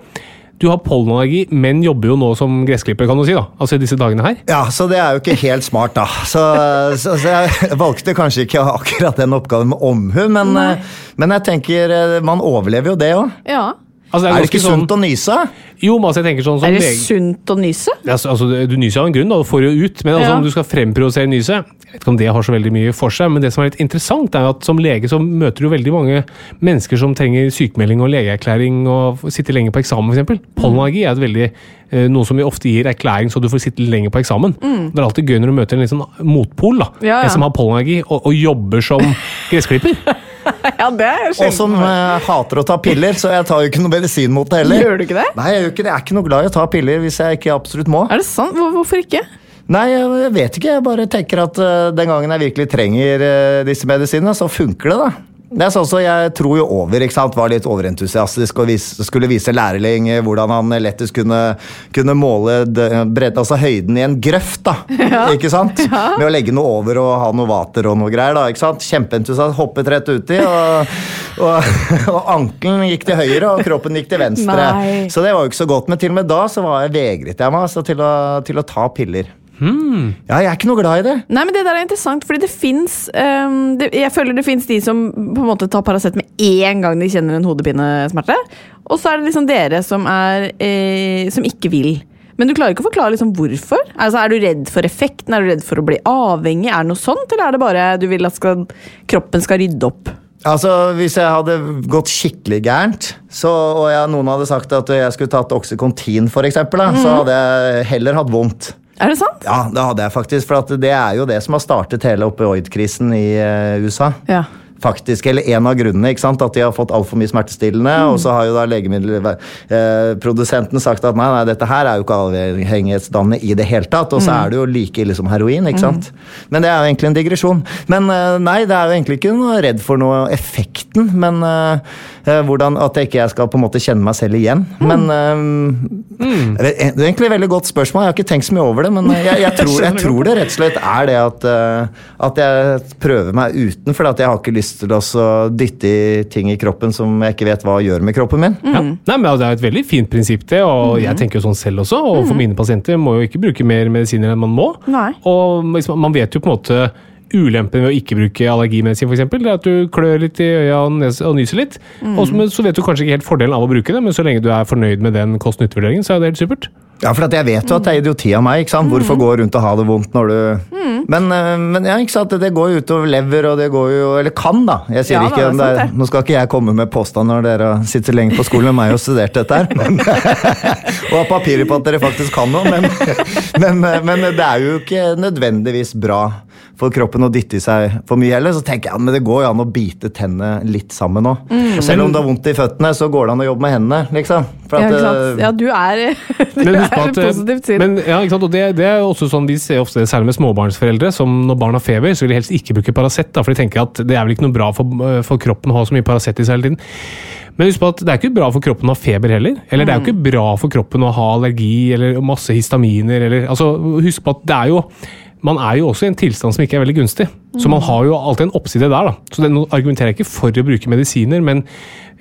Du har pollenallergi, men jobber jo nå som gressklipper, kan du si. da. Altså i disse dagene her. Ja, så det er jo ikke helt smart, da. Så, så, så jeg valgte kanskje ikke akkurat den oppgaven med omhu, men, eh, men jeg tenker eh, man overlever jo det òg. Ja. Altså, Er det ganske ikke sunt å nyse? Jo, men altså, jeg tenker sånn som Er det sunt å nyse? Altså, altså, du nyser av en grunn, da, du får jo ut. Men altså, Ja. om du skal fremprovosere nyset Jeg vet ikke om det har så veldig mye for seg, men det som er litt interessant, er at som lege så møter du veldig mange mennesker som trenger sykemelding og legeerklæring og sitter lenge på eksamen, f.eks. Pollenallergi er et veldig eh, noe som vi ofte gir erklæring så du får sitte lenger på eksamen. Det er alltid gøy når du møter en litt sånn motpol, da. Ja, ja. En som har pollenallergi og, og jobber som gressklipper. Ja, det er Og som uh, hater å ta piller, så jeg tar jo ikke noe medisin mot det heller. Gjør du ikke det? Nei, jeg, gjør ikke det. jeg er ikke noe glad i å ta piller hvis jeg ikke absolutt må. Er det sant? Hvor- Hvorfor ikke? Nei, jeg vet ikke. Jeg bare tenker at uh, den gangen jeg virkelig trenger uh, disse medisinene, så funker det, da. Det er sånn så Jeg tror jo over, ikke sant? var litt overentusiastisk og vis, skulle vise lærling eh, hvordan han lettest kunne, kunne måle bredden, altså høyden i en grøft. da, ikke sant? Med å legge noe over og ha noe vater og noe greier. da, ikke sant? Kjempeentusiast, hoppet rett uti, og, og, og ankelen gikk til høyre og kroppen gikk til venstre. Nei. Så det var jo ikke så godt, men til og med da så var jeg vegret jeg meg altså, til, å, til å ta piller. Ja, jeg er ikke noe glad i det. Nei, men Det der er interessant, fordi det fins Jeg føler det fins de som på en måte tar Paracet med én gang de kjenner en hodepinesmerte. Og så er det liksom dere som, er, eh, som ikke vil. Men du klarer ikke å forklare liksom hvorfor? Altså, Er du redd for effekten? Er du redd for å bli avhengig? Er det noe sånt, Eller er det bare du vil at skal, kroppen skal rydde opp? Altså, Hvis jeg hadde gått skikkelig gærent, så, og jeg, noen hadde sagt at jeg skulle tatt Oxycontin, for eksempel, så hadde jeg heller hatt vondt. Er det sant? Ja, det hadde jeg faktisk, for at det er jo det som har startet hele opioidkrisen i eh, USA. Ja. Faktisk, eller En av grunnene ikke sant, at de har fått altfor mye smertestillende. Og så har jo da legemiddelprodusenten sagt at nei, nei, dette her er jo ikke avhengighetsdannende i det hele tatt. Og så er det jo like ille som heroin. ikke sant? Men det er jo egentlig en digresjon. Men eh, nei, det er jo egentlig ikke noe redd for noe effekten. Men, eh, Eh, hvordan, at jeg ikke skal på en måte kjenne meg selv igjen. Men um, det er det er egentlig et veldig godt spørsmål. Jeg har ikke tenkt så mye over det, men jeg, jeg, tror, jeg tror det rett og slett er det at, eh, at jeg prøver meg uten, for at jeg har ikke lyst til å dytte i ting i kroppen som jeg ikke vet hva gjør med kroppen min. Ja. Nei, men altså, Det er et veldig fint prinsipp, det. Og jeg tenker jo sånn selv også. Og for mine pasienter må jo ikke bruke mer medisiner enn man må. Nei. Og man, man vet jo på en måte Ulempen ved å ikke bruke allergimedisin det er at du klør litt i øya og, og nyser litt. Og så, vet du kanskje ikke helt fordelen av å bruke det, men så lenge du er fornøyd med den kost-nytte-vurderingen, så er det helt supert. Ja, for at jeg vet jo at det er idioti av meg. ikke sant? Hvorfor gå rundt og ha det vondt når du men, eh, men ja, ikke sant? det går jo utover lever, og det går jo Eller kan, da. Jeg sier Ja, ikke da, er det er, sant det. Nå skal ikke jeg komme med påstand når dere har sittet lenge på skolen med meg og studert dette her. Men, og har papirer på at dere faktisk kan noe, men, men, men det er jo ikke nødvendigvis bra for kroppen å dytte i seg for mye heller. Så tenker jeg, men det går jo an å bite tennene litt sammen nå. Mm. Selv om det har vondt i føttene, så går det an å jobbe med hendene, liksom. For Ja, at, ikke eh, ja, du er, du Men er at, eh, positivt sinn. Men, ja, ikke sant? Og det, det er jo også sånn de ser ofte særlig med småbarnsforeldre som når barn har feber, så vil de helst ikke bruke Paracet. For de tenker at det er vel ikke noe bra for, eh, for kroppen å ha så mye Paracet i seg hele tiden. Men husk på at det er ikke bra for kroppen å ha feber heller. Eller det er jo ikke bra for kroppen å ha allergi eller masse histaminer. Eller, altså, husk på at det er jo man er jo også i en tilstand som ikke er veldig gunstig. Så man har jo alltid en oppside der. da. Så det, Nå argumenterer jeg ikke for å bruke medisiner, men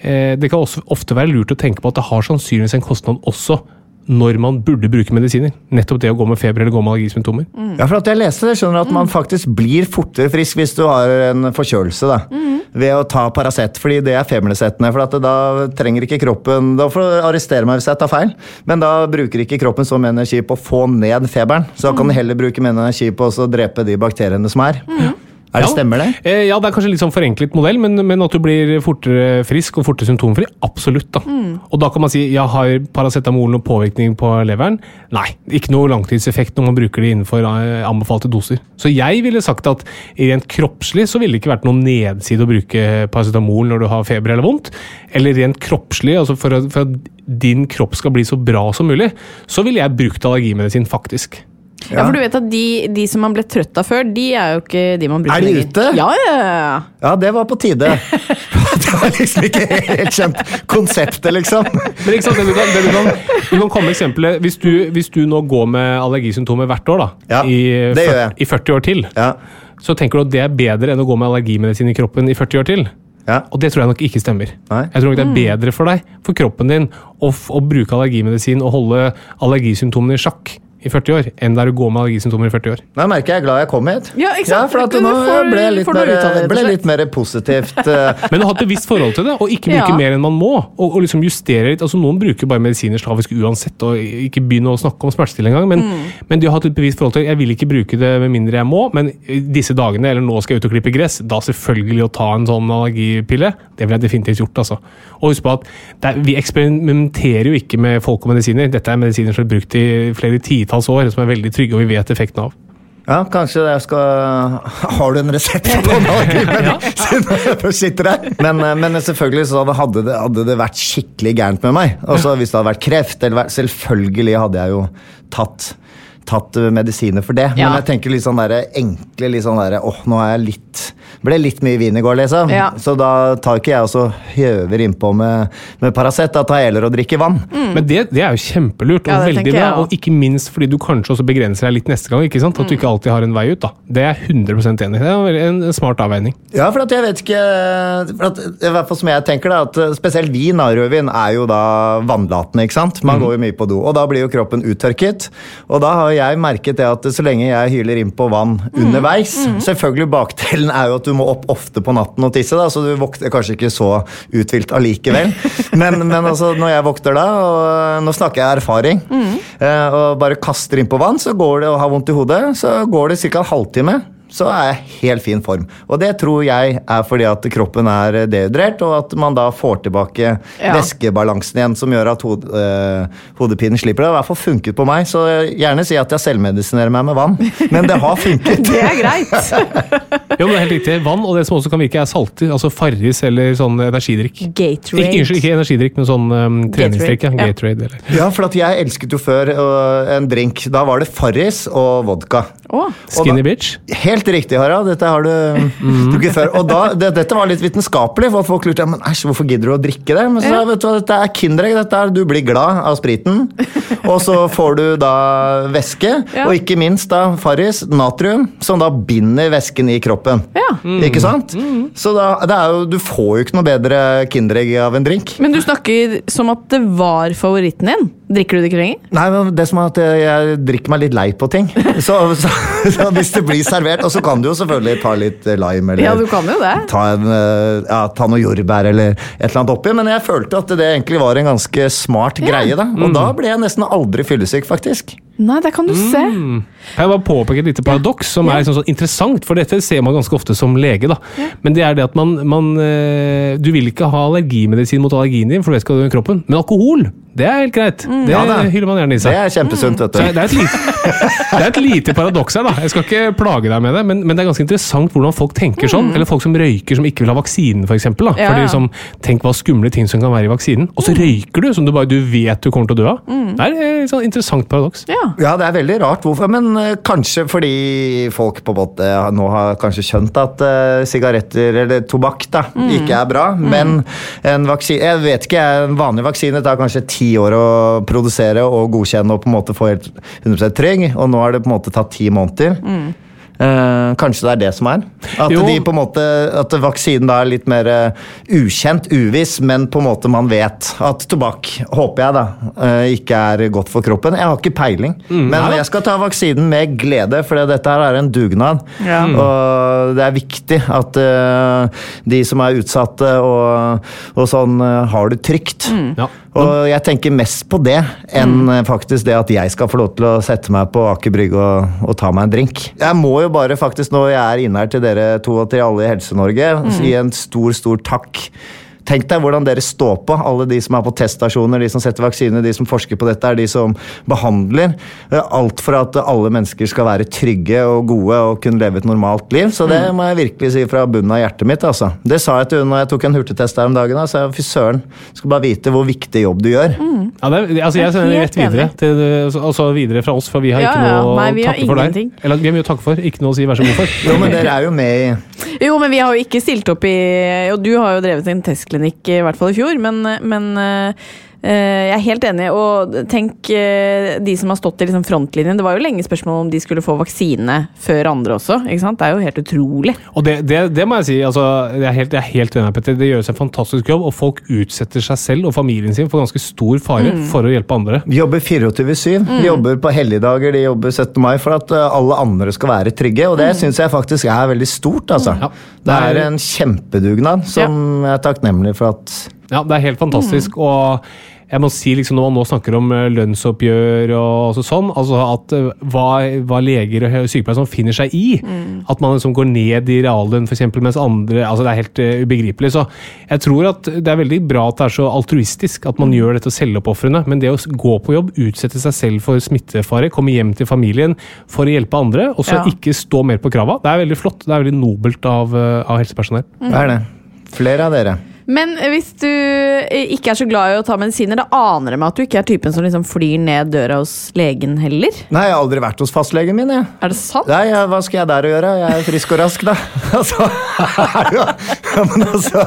eh, det kan også ofte være lurt å tenke på at det har sannsynligvis en kostnad også når man burde bruke medisiner. Nettopp det å gå med feber eller gå med allergisymptomer. Ja, for at jeg leste det, skjønner at at man faktisk blir fortere frisk hvis du har en forkjølelse, da. Ved å ta Paracet, fordi det er febernedsettende. For at da trenger ikke kroppen Da får du arrestere meg hvis jeg tar feil, men da bruker ikke kroppen så mye energi på å få ned feberen. Så da kan du heller bruke mer energi på å drepe de bakteriene som er. Er det Ja. Stemmer det? Eh, ja, det er kanskje litt sånn forenklet modell, men, men at du blir fortere frisk og fortere symptomfri, absolutt. da. Og da kan man si ja, har paracetamol noen påvirkning på leveren? Nei, ikke noe langtidseffekt når man bruker det innenfor eh, anbefalte doser. Så jeg ville sagt at rent kroppslig så ville det ikke vært noen nedside å bruke paracetamol når du har feber eller vondt. Eller rent kroppslig, altså for, at- for at din kropp skal bli så bra som mulig, så ville jeg brukt allergimedisin, faktisk. Ja, for du vet at de, de som man ble trøtt av før, de er jo ikke de man bruker Er de ute? Ja, ja, ja. Ja, det var på tide. det var liksom ikke helt kjent konseptet, liksom. Men ikke sant, det du kan, det du kan, du kan komme eksempelet hvis du, hvis du nå går med allergisymptomer hvert år da, Ja, i, det gjør jeg. i 40 år til, Ja. så tenker du at det er bedre enn å gå med allergimedisin i kroppen i 40 år til. Ja. Og det tror jeg nok ikke stemmer. Nei. Jeg tror nok det er bedre for deg, for kroppen din, å, å bruke allergimedisin og holde allergisymptomene i sjakk i 40 år, enn der du går med allergisymptomer i 40 år. Nå merker jeg er glad jeg kom hit. Ja, ikke sant? for at Du nå får- ble jeg litt, mer, det, ble litt mer positivt. eh, Men å ha et bevisst forhold til det, og ikke bruke Ja. mer enn man må. Og, og liksom justere litt. altså Noen bruker bare medisiner slavisk uansett, og ikke begynne å snakke om smertestillende engang. Men, men de har hatt et bevisst forhold til jeg vil ikke bruke det med mindre jeg må, men disse dagene, eller nå skal jeg ut og klippe gress, da selvfølgelig å ta en sånn allergipille, det ville jeg definitivt gjort. altså. Og husk på at det er, vi eksperimenterer jo ikke med folk og medisiner. Dette er medisiner som er brukt i flere titalls år, som er veldig trygge, og vi vet effekten av. Ja, kanskje jeg skal Har du en resept på allergimedisin? Siden jeg først sitter her. Men, eh, men selvfølgelig så hadde det, hadde det vært skikkelig gærent med meg. Altså Hvis det hadde vært kreft eller Selvfølgelig hadde jeg jo tatt tatt medisiner for det. Men jeg tenker litt sånn der, enkle litt sånn derre åh, nå er jeg litt Ble litt mye vin i går, liksom. Ja. Så da tar ikke jeg også høver innpå med, med Paracet. Da tar jeg heller og drikker vann. Men det, det er jo kjempelurt, og Mm. Ja, veldig bra. Og ikke minst fordi du kanskje også begrenser deg litt neste gang. ikke sant? At Mm. du ikke alltid har en vei ut. da. Det er jeg 100% enig i. Det er en smart avveining. Ja, for at jeg vet ikke for at, I hvert fall som jeg tenker da, at eh, Spesielt vin, og rødvin, er jo da vannlatende. ikke sant? Man går jo mye på do. Og da blir jo kroppen uttørket. Og da har jeg merket det at så lenge jeg hyler innpå vann underveis Selvfølgelig bakdelen er jo at du må opp ofte på natten og tisse, da, så du våkner kanskje ikke så uthvilt allikevel. Men, men altså, når jeg våkner da, og nå snakker jeg erfaring, mm. og bare kaster innpå vann, så går det og har vondt i hodet, så går det ca. en halvtime så er jeg i helt fin form. Og det tror jeg er fordi at kroppen er dehydrert, og at man da får tilbake Ja. væskebalansen igjen, som gjør at hod, øh, hodepinen slipper. Det har i hvert fall funket på meg, så gjerne si at jeg selvmedisinerer meg med vann. Men det har funket. Det er greit. Jo, men det er helt riktig. Vann, og det som også kan virke, er salter. Altså Farris eller sånn energidrikk. Ikke, Gatorade. unnskyld, ikke energidrikk, men sånn um, treningsdrikk. Ja. Gatorade, ja. Eller Ja, for at jeg elsket jo før øh, en drink. Da var det Farris og vodka. Å. Skinny bitch. Helt riktig, Harald. Dette har du drukket før. Og da, det, dette var litt vitenskapelig, for folk lurte ja, men æsj, hvorfor gidder du å drikke det. Men så ja. vet du hva, dette er Kinderegg. Dette er, du blir glad av spriten. Og så får du da væske, Ja. og ikke minst da Farris, natrium, som da binder væsken i kroppen. Ja. Ikke sant? Så da, det er jo, du får jo ikke noe bedre Kinderegg av en drink. Men du snakker som at det var favoritten din. Drikker du det ikke lenger? Nei, men det som er at jeg, jeg drikker meg litt lei på ting. Så, så, så hvis det blir servert Og så kan du jo selvfølgelig ta litt eh, lime eller Ja, du kan jo det. ta, en, eh, ja, ta noe jordbær eller et eller annet oppi. Men jeg følte at det egentlig var en ganske smart greie. da Og da ble jeg nesten aldri fyllesyk, faktisk. Nei, der kan du se. Kan jeg bare påpeke et lite paradoks som er liksom sånn interessant, for dette ser man ganske ofte som lege. da. Men det er det at man, man eh, Du vil ikke ha allergimedisin mot allergien din, for det skal du i kroppen. Men alkohol, det er helt greit. Det Ja, hyller man gjerne i Det seg. er kjempesunt, vet du. det, er et lite, det er et lite paradoks her, da. Jeg skal ikke plage deg med det, men, men det er ganske interessant hvordan folk tenker sånn. Eller folk som røyker som ikke vil ha vaksinen, f.eks. Ja, Fordi liksom, tenk hva skumle ting som kan være i vaksinen. Og så røyker du, som du bare du vet du kommer til å dø av. Det er et sånn interessant paradoks. Ja. Ja, det er veldig rart hvorfor, men uh, kanskje fordi folk på en måte nå har kanskje skjønt at eh, sigaretter eller tobakk da, ikke er bra. Men en vaksine Jeg vet ikke, en vanlig vaksine tar kanskje ti år å produsere og godkjenne og på en måte få helt 100% trygg, og nå har det på en måte tatt ti måneder. Eh, kanskje det er det som er? At, de på en måte, at vaksinen da er litt mer eh, ukjent, uviss, men på en måte man vet at tobakk, håper jeg da, eh, ikke er godt for kroppen. Jeg har ikke peiling, men jeg skal ta vaksinen med glede, for dette her er en dugnad. Ja. Og det er viktig at eh, de som er utsatte og, og sånn, har det trygt. Ja. Og jeg tenker mest på det enn mm. faktisk det at jeg skal få lov til å sette meg på Aker Brygge og, og ta meg en drink. Jeg må jo bare faktisk, når jeg er inne her til dere to og til alle i Helse-Norge, si en stor, stor takk. Tenk deg hvordan dere står på, alle de som er på teststasjoner, de som setter vaksiner, de som forsker på dette, er de som behandler. Eh, Alt for at alle mennesker skal være trygge og gode og kunne leve et normalt liv. Så det må jeg virkelig si fra bunnen av hjertet mitt. altså. Det sa jeg til henne når jeg tok en hurtigtest her om dagen. Altså, fy søren, skal bare vite hvor viktig jobb du gjør. Ja, det, er- altså, jeg sender rett videre, til, altså- videre fra oss, for vi har Ja, ikke ja. noe å vi har takke for der. Eller vi har mye å takke for, ikke noe å si vær så god for. Jo, men dere er jo med i Jo, men vi har jo ikke stilt opp i Og du har jo drevet en testklinikk, i hvert fall i fjor, men, men eh, jeg er helt enig. Og tenk eh, de som har stått i liksom frontlinjen. Det var jo lenge spørsmål om de skulle få vaksine før andre også. ikke sant? Det er jo helt utrolig. Og det, det, det må jeg si, altså, jeg er helt, jeg er helt enig, Petter. Det gjøres en fantastisk jobb, og folk utsetter seg selv og familien sin for ganske stor fare Mm. for å hjelpe andre. De jobber 24-7. De jobber på helligdager, de jobber 17. mai for at uh, alle andre skal være trygge. Og det Mm. syns jeg faktisk er veldig stort, altså. Ja. Det er en kjempedugnad som jeg er takknemlig for at Ja, det er helt fantastisk. Og jeg må si, liksom, når man nå snakker om eh, lønnsoppgjør og sånn, altså at eh, hva, hva leger og sykepleiere som finner seg i, at man liksom går ned i reallønn f.eks., mens andre altså Det er helt uh, ubegripelig. Så jeg tror at det er veldig bra at det er så altruistisk at man gjør dette selvoppofrende, men det å gå på jobb, utsette seg selv for smittefare, komme hjem til familien for å hjelpe andre, og så Ja. ikke stå mer på krava, det er veldig flott. Det er veldig nobelt av, av helsepersonell. Det er det. Flere av dere. Men hvis du eh, ikke er så glad i å ta medisiner, da aner det meg at du ikke er typen som liksom flyr ned døra hos legen heller? Nei, jeg har aldri vært hos fastlegen min, jeg. Er det sant? Nei, ja, hva skal jeg der å gjøre? Jeg er frisk og rask, da. Altså, det ja, men altså,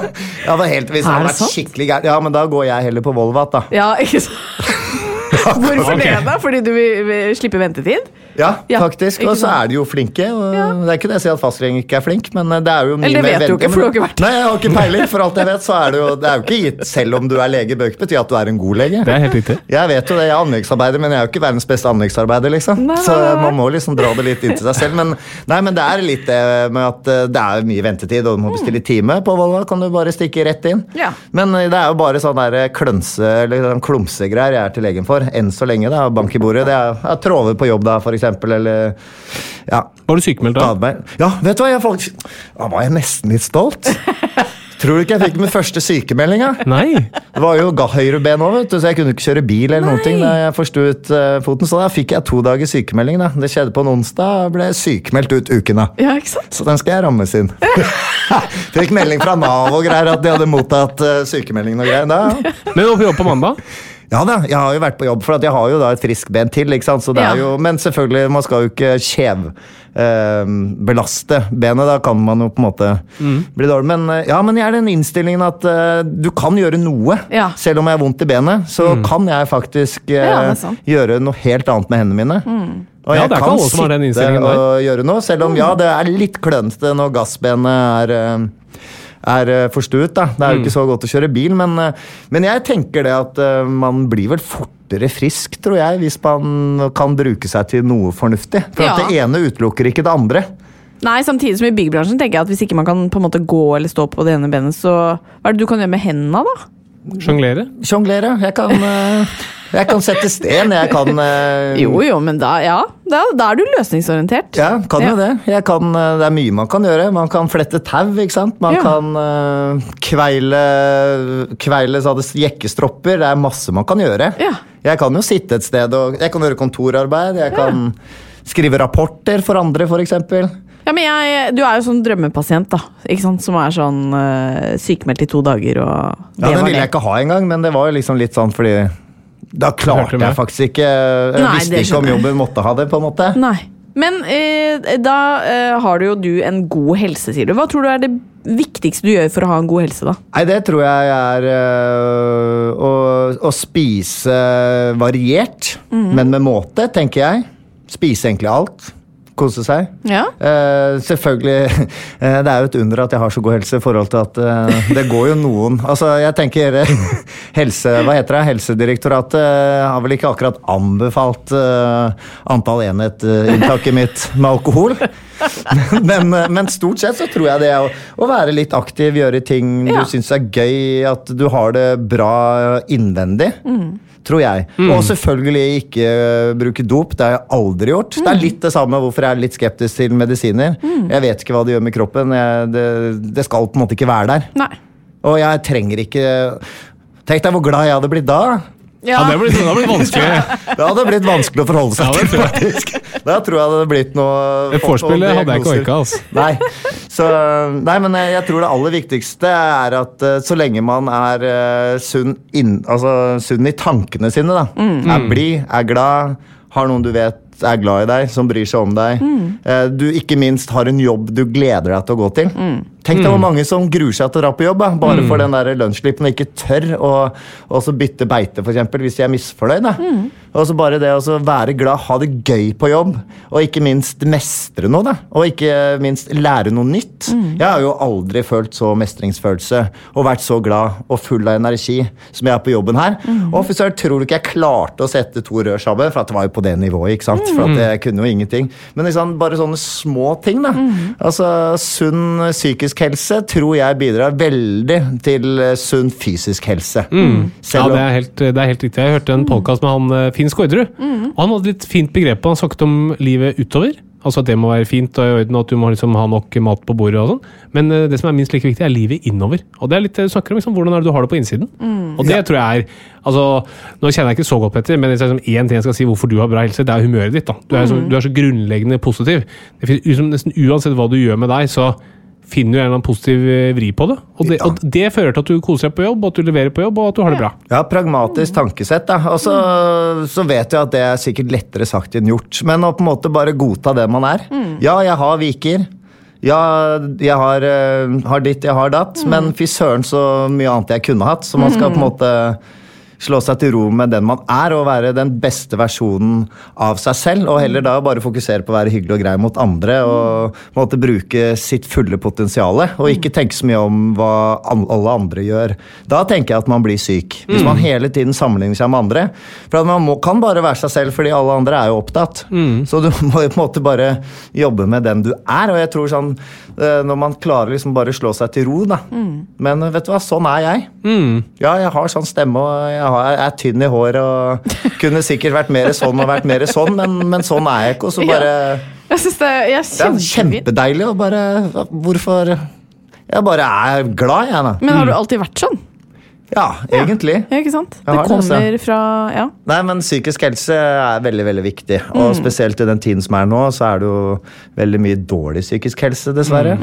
ja, helt, Hvis Er hadde vært sant? skikkelig gæren, ja, men da går jeg heller på Volvat, da. Ja, ikke sant? Hvorfor okay. det, da? Fordi du vil, vil slippe ventetid? Ja, Ja, faktisk. Og så er de jo flinke. Og Ja. Det er ikke det jeg sier at fastlegen ikke er flink, men det er jo mye Eller det mer vet du jo ikke, for du har ikke vært Nei, jeg har ikke peiling. For alt jeg vet, så er det jo Det er jo ikke gitt selv om du er lege, bør ikke bety at du er en god lege. Det er helt riktig. Jeg vet jo det, jeg er anleggsarbeider, men jeg er jo ikke verdens beste anleggsarbeider, liksom. Nei, Så man må liksom dra det litt inn til seg selv. Men, nei, men det er litt det med at eh, det er mye ventetid, og du må bestille time. På Volva kan du bare stikke rett inn. Ja. Men eh, det er jo bare sånn der klønse, eller sånn klumsegreier jeg er til legen for. Enn så lenge, da. Bank i bordet. Det er er Trove på jobb da, eksempel, eller ja. Var du sykemeldt da? Ja, vet du hva, jeg faktisk Da var jeg nesten litt stolt. Tror du ikke jeg fikk min første sykemeldinga? Nei! Det var jo høyreben høyre ben òg, så jeg kunne ikke kjøre bil eller noen Nei. ting da jeg forstuet uh, foten. Så da fikk jeg to dager sykemelding. da. Det skjedde på en onsdag, og ble sykemeldt ut uken da. Ja, ikke sant? Så den skal jeg rammes inn. Fikk melding fra Nav og greier at de hadde mottatt uh, sykemelding og greier. Da. Men du var på jobb på mandag? Ja da, jeg har jo vært på jobb, for jeg har jo da et friskt ben til. ikke sant? Så det Ja. jo, men selvfølgelig, man skal jo ikke kjevbelaste benet. Da kan man jo på en måte bli dårlig. Men eh, ja, men jeg er den innstillingen at eh, du kan gjøre noe. Ja. Selv om jeg har vondt i benet, så kan jeg faktisk eh, Ja, er gjøre noe helt annet med hendene mine. Og Ja, jeg det ikke kan sitte og gjøre noe, selv om ja, det er litt klønete når gassbenet er eh, er eh, forstuet. da. Det er jo ikke så godt å kjøre bil, men, eh, men jeg tenker det at eh, man blir vel fortere frisk, tror jeg, hvis man kan bruke seg til noe fornuftig. For at det ene utelukker ikke det andre. Nei, samtidig som i byggbransjen tenker jeg at hvis ikke man kan på en måte gå eller stå på det ene benet, så hva er det du kan gjøre med hendene, da? Sjonglere? Sjonglere. Jeg kan Jeg kan sette sten, jeg kan uh... Jo jo, men da, ja, da, da er du løsningsorientert. Ja, kan jo Ja. det. Jeg kan, eh, det er mye man kan gjøre. Man kan flette tau, ikke sant. Man Ja. kan uh, kveile, kveile jekkestropper. Det er masse man kan gjøre. Ja. Jeg kan jo sitte et sted og Jeg kan gjøre kontorarbeid. Jeg kan skrive rapporter for andre, f.eks. Ja, men jeg, Du er jo sånn drømmepasient, da. Ikke sant? Som er sånn uh, sykemeldt i to dager og Ja, den ville jeg ikke ha engang, men det var jo liksom litt sånn fordi Da klarte jeg faktisk ikke Jeg Nei, visste ikke om jobben måtte ha det, på en måte. Nei. Men eh, da eh, har du jo du en god helse, sier du. Hva tror du er det viktigste du gjør for å ha en god helse, da? Nei, det tror jeg er øh, å, å spise variert, Mhm. men med måte, tenker jeg. Spise egentlig alt. Kose seg. Ja. Uh, selvfølgelig uh, Det er jo et under at jeg har så god helse i forhold til at uh, det går jo noen Altså, jeg tenker helse... Hva heter det? Helsedirektoratet har vel ikke akkurat anbefalt antall enhet-inntaket mitt med alkohol. men, eh, men stort sett så tror jeg det å, å være litt aktiv, gjøre ting Ja. du syns er gøy, at du har det bra innvendig. Tror jeg. Og selvfølgelig ikke øh, bruke dop. Det har jeg aldri gjort. Det er litt det samme hvorfor jeg er litt skeptisk til medisiner. Jeg vet ikke hva det gjør med kroppen. Jeg, det, det skal på en måte ikke være der. Nei. Og jeg trenger ikke Tenk deg hvor glad jeg hadde blitt da. Ja, det hadde det blitt vanskelig. Det hadde blitt vanskelig å forholde seg Ja, til, faktisk. Da tror jeg det hadde blitt noe Det vorspielet hadde jeg ikke orka, altså. Nei. Så, nei, men jeg tror det aller viktigste er at eh, så lenge man er eh, sunn, inn, altså, sunn i tankene sine, da. er blid, er glad, har noen du vet er glad i deg, som bryr seg om deg. Mm. Du ikke minst har en jobb du gleder deg til å gå til. Tenk deg hvor mange som gruer seg til å dra på jobb, da, bare for den der lønnsslippen og ikke tør å også bytte beite, f.eks., hvis de er misfornøyd. Mm. Og så bare det å være glad, ha det gøy på jobb, og ikke minst mestre noe. Da. Og ikke minst lære noe nytt. Jeg har jo aldri følt så mestringsfølelse og vært så glad og full av energi som jeg er på jobben her. Og for så tror du ikke jeg klarte å sette to rør sammen, for at det var jo på det nivået. ikke sant? For at jeg kunne jo ingenting. Men liksom, bare sånne små ting. da. Altså, Sunn psykisk helse tror jeg bidrar veldig til eh, sunn fysisk helse. Ja, Selv om det er, helt, det er helt riktig. Jeg hørte en podkast med han eh, Finn Skårderud. Og han hadde litt fint begrep på Han snakket om livet utover. Altså at det må være fint og i orden, at du må liksom ha nok mat på bordet. og sånn. Men eh, det som er minst like viktig, er livet innover. Og det er litt det du snakker om, liksom, hvordan er det du har det på innsiden. Og det tror jeg er altså, Nå kjenner jeg ikke så godt, Petter, men liksom én ting jeg skal si hvorfor du har bra helse, det er humøret ditt. da. Du er, så, du er så grunnleggende positiv. Det finnes, liksom, nesten uansett hva du gjør med deg, så finner du en eller annen positiv eh, vri på det. Og det, og det fører til at du koser deg på jobb, og at du leverer på jobb, og at du har det bra. Ja, pragmatisk tankesett. da. Og så, så vet jeg at det er sikkert lettere sagt enn gjort. Men å på en måte bare godta det man er. Ja, jeg har viker. Ja, jeg har, eh, har ditt, jeg har datt. Men fy søren så mye annet jeg kunne hatt. Så man skal på en måte slå seg til ro med den man er, og være den beste versjonen av seg selv. Og heller da bare fokusere på å være hyggelig og grei mot andre og måtte bruke sitt fulle potensial. Og ikke tenke så mye om hva alle andre gjør. Da tenker jeg at man blir syk. Hvis man hele tiden sammenligner seg med andre. For man må, kan bare være seg selv, fordi alle andre er jo opptatt. Så du må jo på en måte bare jobbe med den du er. Og jeg tror sånn Når man klarer liksom bare slå seg til ro, da. Men vet du hva, sånn er jeg. Ja, jeg har sånn stemme, og jeg har, jeg er tynn i håret og kunne sikkert vært mer sånn og vært mer sånn, men, men sånn er jeg ikke. Og så bare Jeg synes det er Det er kjempedeilig å bare Hvorfor Jeg bare er glad, jeg, da. Men har du alltid vært sånn? Ja, egentlig. Ja, ikke sant? Det kommer det det, altså. kommer fra Ja. Nei, men psykisk helse er veldig, veldig viktig. Og spesielt i den tiden som er nå, så er det jo veldig mye dårlig psykisk helse, dessverre.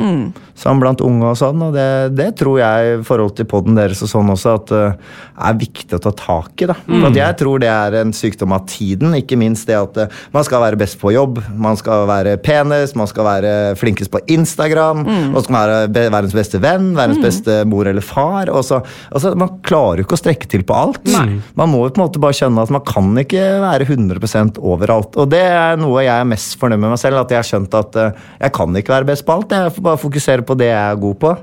Sånn blant unge og sånn. Og det, det tror jeg, i forhold til poden deres og sånn også, at det er viktig å ta tak i. da. For at jeg tror det er en sykdom av tiden. Ikke minst det at uh, man skal være best på jobb, man skal være penest, man skal være flinkest på Instagram, og skal være verdens beste venn, verdens beste mor eller far. Og så, altså, man klarer jo ikke å strekke til på alt. Man må jo på en måte bare skjønne at man kan ikke være 100% overalt. Og det er noe jeg er mest fornøyd med meg selv, at jeg har skjønt at eh, jeg kan ikke være best på alt. Jeg får bare fokusere på det jeg er god på.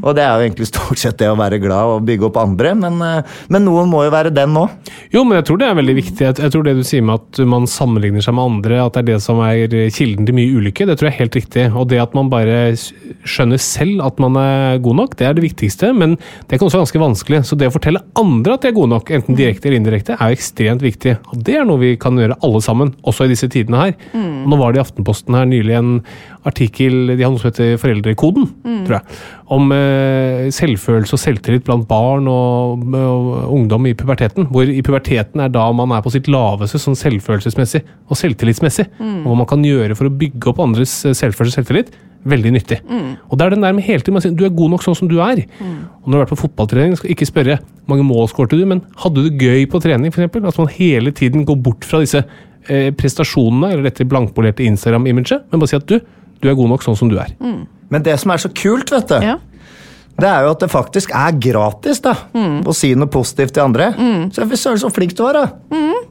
Og det er jo egentlig stort sett det å være glad og bygge opp andre, men, eh, men noen må jo være den òg. Jo, men jeg tror det er veldig viktig. Jeg, tror det du sier med at man sammenligner seg med andre, at det er det som er kilden til mye ulykke, det tror jeg er helt riktig. Og det at man bare skjønner selv at man er god nok, det er det viktigste. Men det kan også ganske vanskelig. Så det å fortelle andre at de er gode nok, enten direkte eller indirekte, er jo ekstremt viktig. Og det er noe vi kan gjøre alle sammen, også i disse tidene her. Mm. nå var det i Aftenposten her nylig en artikkel, de har noe som heter Foreldrekoden, tror jeg, om eh, selvfølelse og selvtillit blant barn og, og ungdom i puberteten. Hvor i puberteten er da man er på sitt laveste sånn selvfølelsesmessig og selvtillitsmessig. Og hva man kan gjøre for å bygge opp andres eh, selvfølelse og selvtillit. Veldig nyttig. Og det er den der med hele tiden man sier du er god nok sånn som du er. Og når du har vært på fotballtrening, skal ikke spørre hvor mange mål skårte du, men hadde du det gøy på trening, f.eks. At man hele tiden går bort fra disse eh, prestasjonene eller dette blankpolerte Instagram-imaget, men bare si at du, du er god nok sånn som du er. Men det som er så kult, vet du, Ja. det er jo at det faktisk er gratis da, å si noe positivt til andre. Så jeg vil søren så flink du er, da.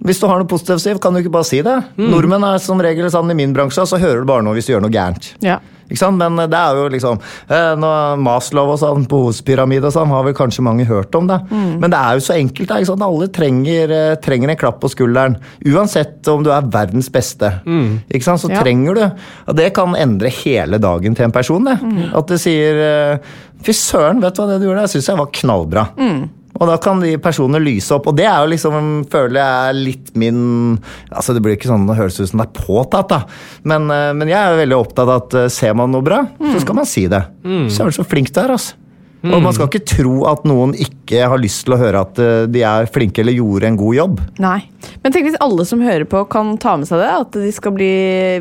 Hvis du har noe positivt å si, kan du ikke bare si det? Nordmenn er som regel sånn i min bransje, så hører du bare noe hvis du gjør noe gærent. ja. Ikke sant? Men det er jo liksom eh, Maslow og sånn, behovspyramide og sånn, har vel kanskje mange hørt om det. Men det er jo så enkelt. da? Alle trenger, eh, trenger en klapp på skulderen. Uansett om du er verdens beste. Sant? Så Ja. trenger du. Og det kan endre hele dagen til en person. Det. At du sier eh, Fy søren, vet du hva det du gjorde? Jeg syns jeg var knallbra. Og da kan de personene lyse opp. Og det er jo liksom, føler jeg er litt min Altså Det blir ikke sånn det høres ut som det er påtatt, da. Men, eh, men jeg er veldig opptatt av at eh, ser man noe bra, så skal man si det. Søren, så flink du er, altså. Og man skal ikke tro at noen ikke har lyst til å høre at eh, de er flinke eller gjorde en god jobb. Nei. Men tenk hvis alle som hører på, kan ta med seg det. At de skal bli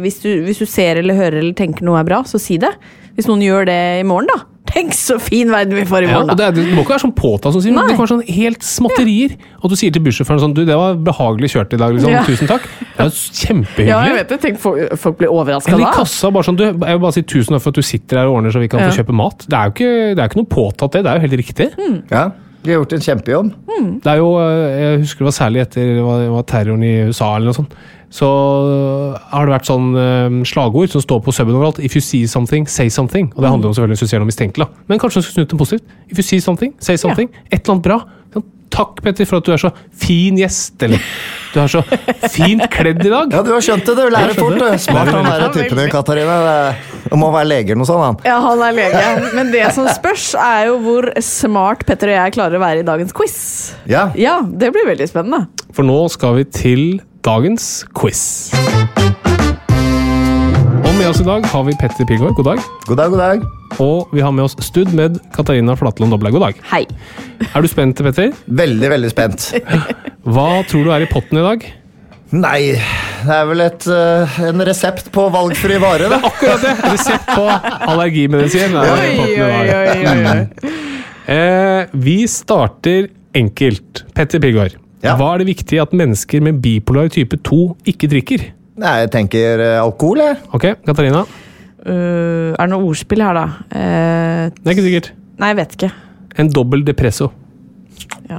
hvis du, hvis du ser eller hører eller tenker noe er bra, så si det. Hvis noen gjør det i morgen, da. Tenk så fin verden vi får i Ja, morgen, og det, da. er, det må ikke være sånn påtatt som sier, Nei. det kan være sånn helt småtterier. Og du sier til bussjåføren sånn Du, det var behagelig kjørt i dag, liksom. Ja. Tusen takk. Det er kjempehyggelig. Ja, jeg vet det. Tenk folk, folk blir overraska Eller i kassa, bare sånn du, Jeg vil bare si tusen takk for at du sitter her og ordner så vi kan Ja. få kjøpe mat. Det er jo ikke, det er ikke noe påtatt, det. Det er jo helt riktig. Ja, De har gjort en kjempejobb. Det er jo, eh, Jeg husker det var særlig etter det var, det var terroren i USA eller noe sånt. Så har det vært sånn eh, slagord som står på suben overalt. If you see something, say something. Og det handler om selvfølgelig hvis du ser noe mistenkelig. Men kanskje du skal snudd det positivt. If you see something, say something. Et eller annet bra. Sånn, Takk, Petter, for at du er så fin gjest. Eller du er så fint kledd i dag. Ja, du har skjønt det, du. Lærer fort. du. Smart han derre typen din, Katarina. Det må være lege eller noe sånt. han. Ja, han er lege. Men det som spørs, er jo hvor smart Petter og jeg klarer å være i dagens quiz. Ja. Ja, det blir veldig spennende. For nå skal vi til dagens quiz. Og med oss i dag har vi Petter Pilgaard. God dag. God dag, god dag. Og vi har med oss Stud med Katarina Flatland Doblaug. God dag. Hei. Er du spent, Petter? Veldig, veldig spent. Hva tror du er i potten i dag? Nei, det er vel et, eh, en resept på valgfri vare, da. Akkurat det! Resept på allergimedisin. er i potten i dag. Eh, vi starter enkelt. Petter Pilgaard. Ja. Hva er det viktig at mennesker med bipolar type 2 ikke drikker? Nei, jeg tenker eh, alkohol, jeg. Ok, Katarina? Uh, er det noe ordspill her, da? Uh, Det er ikke sikkert. nei, jeg vet ikke. En dobbel depresso. Ja.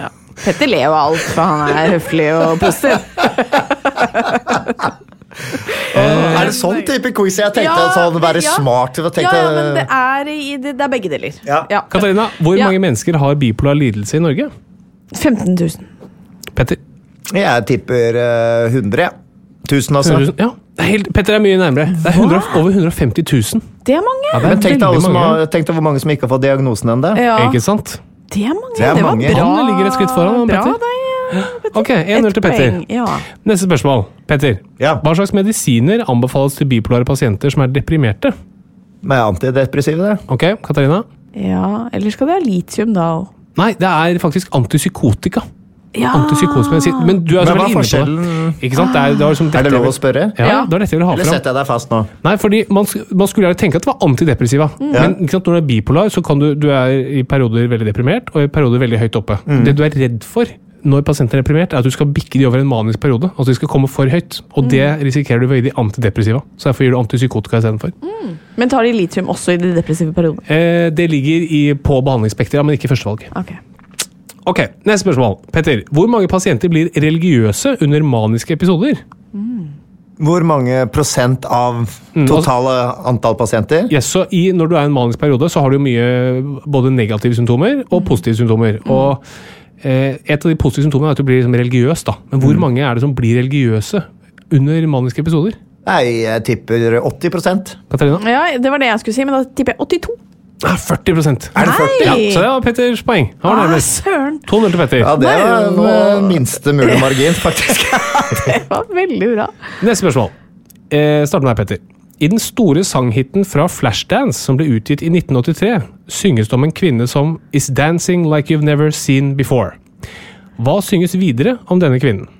ja. Petter ler jo av alt, for han er høflig og positiv. er det sånn type quiz jeg tenkte? Ja, sånn Være ja. smart? Jeg Ja, tenkte, ja, men det er, i, det, det er begge deler. Ja. Katarina, hvor Ja. mange mennesker har bipolar lidelse i Norge? 15 000. Petter? Jeg tipper uh, 100, jeg. 1000, altså. 100 000? Ja, helt, Petter er mye nærmere. Det er 100, over 150 000. Det er mange. Ja, det er Men tenk deg, mange. har, tenk deg hvor mange som ikke har fått diagnosen ennå. Ja, Ikke sant? det er mange. Det er var mange. bra. Det ligger et skritt foran, Bra Petter. deg. Ok, 1-0 til Petter. Ja. Neste spørsmål. Petter, Ja. hva slags medisiner anbefales til bipolare pasienter som er deprimerte? Med antidepressive, det. Ok, Katarina? Ja, eller skal det ha litium da òg? Nei, det er faktisk antipsykotika. Ja. Antipsykosemedisin. Men du er Men så hva veldig er inne på det. forskjellen? Ikke sant? Det er, det er, liksom Er det lov å spørre? Ja, Ja. det var dette jeg ville ha Eller fram. setter jeg deg fast nå? Nei, fordi man, sk- man skulle gjerne tenke at det var antidepressiva. Men ikke sant, når du er bipolar, så kan du, du er i perioder veldig deprimert, og i perioder veldig høyt oppe. Det du er redd for når pasienten er deprimert, er at du skal bikke de over en manisk periode. Altså de skal komme for høyt. Og det risikerer du ved å gi de antidepressiva. Så derfor gir du antipsykotika istedenfor. Men tar de litium også i de depressive periodene? Eh, det ligger i, på behandlingsspekteret, men ikke førstevalg. Okay. Ok, Neste spørsmål. Petter, hvor mange pasienter blir religiøse under maniske episoder? Hvor mange prosent av Mm, totale antall pasienter? Yes, så i, Når du er i en manisk periode, så har du mye både negative symptomer og positive symptomer. Og Et av de positive symptomene er at du blir liksom religiøs. da. Men hvor mange er det som blir religiøse under maniske episoder? Nei, jeg tipper 80% Katarina? Ja, det var det jeg skulle si, men da tipper jeg 82. Ah, 40% Er det 40? Ja, Så det var Petters poeng. Han var Ah, nærmest. søren! 2-0 til Petter. Ja, det var den minste mulige margin, faktisk. Det var veldig bra. Neste spørsmål. Eh, Start med deg, Petter. I den store sanghiten fra Flashdance, som ble utgitt i 1983, synges det om en kvinne som is dancing like you've never seen before. Hva synges videre om denne kvinnen?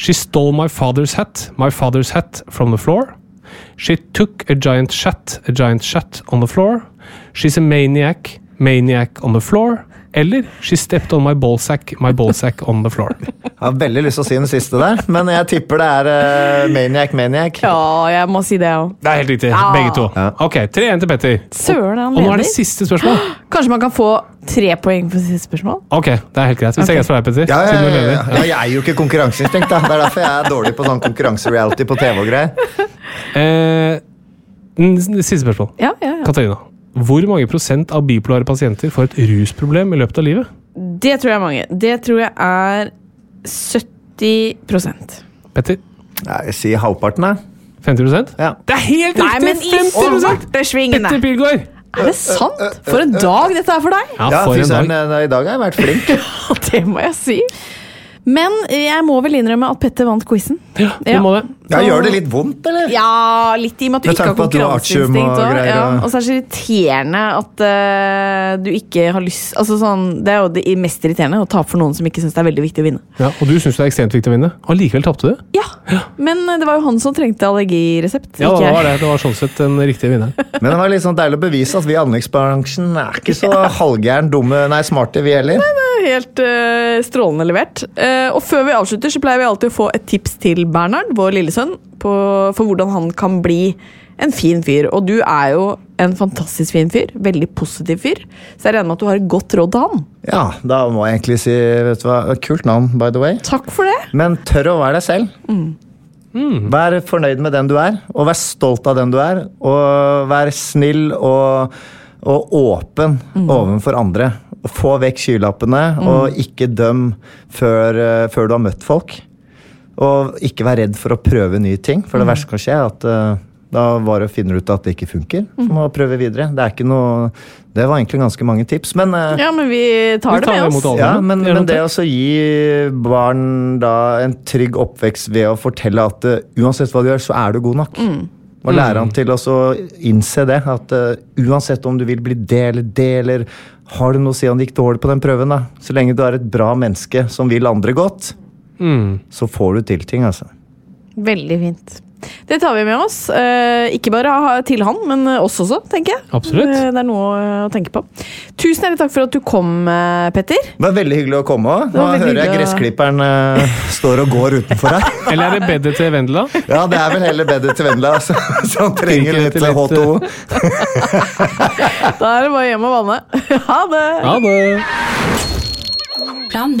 She stole my father's hat, my father's hat from the floor. She took a giant shat, a giant shat on the floor. She's a maniac, maniac on the floor. Eller She stepped on my ballsack, my ballsack on the floor. Jeg har veldig lyst til å si den siste der, men jeg tipper det er uh, Maniac Maniac. Ja, jeg må si det òg. Det er helt riktig, Ja. begge to. Ja. Ok, 3-1 til Petter. Søren, han Og nå er det siste spørsmål. Kanskje man kan få tre poeng for siste spørsmål? Ok, det er helt greit. Vi ser er greit for deg, Petter. Ja, ja, ja, ja, ja, jeg er jo ikke konkurranseinstinkt, da. Det er derfor jeg er dårlig på sånn konkurransereality på TV og greier. Eh, siste spørsmål. Ja, ja, ja. Katarina. Hvor mange prosent av bipolare pasienter får et rusproblem i løpet av livet? Det tror jeg er mange. Det tror jeg er 70% Petter? Nei, Jeg sier halvparten, jeg. 50% Ja. Det er helt Nei, riktig! men i 50! Petter Pilgaard! Er det sant? For en dag dette er for deg! Ja, for ja, en dag. eh, i dag har jeg vært flink. Det må jeg si. Men jeg må vel innrømme at Petter vant quizen. Ja, du Ja. må det. Ja, gjør det litt vondt, eller? Ja, litt i og med at du ikke har konkurranseinstinkt. og. Ja, og- så er det så irriterende at uh, du ikke har lyst altså sånn, Det er jo det mest irriterende å tape for noen som ikke syns det er veldig viktig å vinne. Ja, og du syns det er ekstremt viktig å vinne. Og likevel tapte du. Ja, Men det var jo han som trengte allergiresept. Ja, det var det. Det var sånn sett den riktige vinneren. Men det var litt sånn deilig å bevise at vi i anleggsbransjen er ikke så halvgæren, dumme, nei, smarte, vi heller. Helt uh, strålende levert. Uh, og før vi avslutter, så pleier vi alltid å få et tips til Bernhard, vår lillesønn, på, for hvordan han kan bli en fin fyr. Og du er jo en fantastisk fin fyr. Veldig positiv fyr. Så jeg regner med at du har et godt råd til han. Ja, da må jeg egentlig si vet du hva, Kult navn, by the way. Takk for det. Men tør å være deg selv. Vær fornøyd med den du er, og vær stolt av den du er. Og vær snill og, og åpen overfor andre. Få vekk skylappene, og ikke døm før, eh, før du har møtt folk. Og ikke vær redd for å prøve nye ting, for det verste kan skje, er at uh, da bare finner du ut at det ikke funker. Så må prøve videre. Det er ikke noe Det var egentlig ganske mange tips, men eh, Ja, men vi tar Vi det med oss. alle. ja, men, men det. det å så gi barn da en trygg oppvekst ved å fortelle at uh, uansett hva du gjør, så er du god nok. Og lære han til å så innse det. At uh, uansett om du vil bli det eller det, eller har du noe å si om det gikk dårlig på den prøven, da. Så lenge du er et bra menneske som vil andre godt, Mm. så får du til ting, altså. Veldig fint. Det tar vi med oss. Eh, ikke bare til han, men oss også, tenker jeg. Absolutt. Eh, Det er noe å tenke på. Tusen hjertelig takk for at du kom, eh, Petter. Det var veldig hyggelig å komme. Nå hører jeg gressklipperen står og går utenfor her. Eller er det bedet til Vendela? Ja, det er vel heller bedre til Vendela, så, som trenger litt litt, H2O. Da er det bare hjem og vanne. Ha det! Ha det Plan B.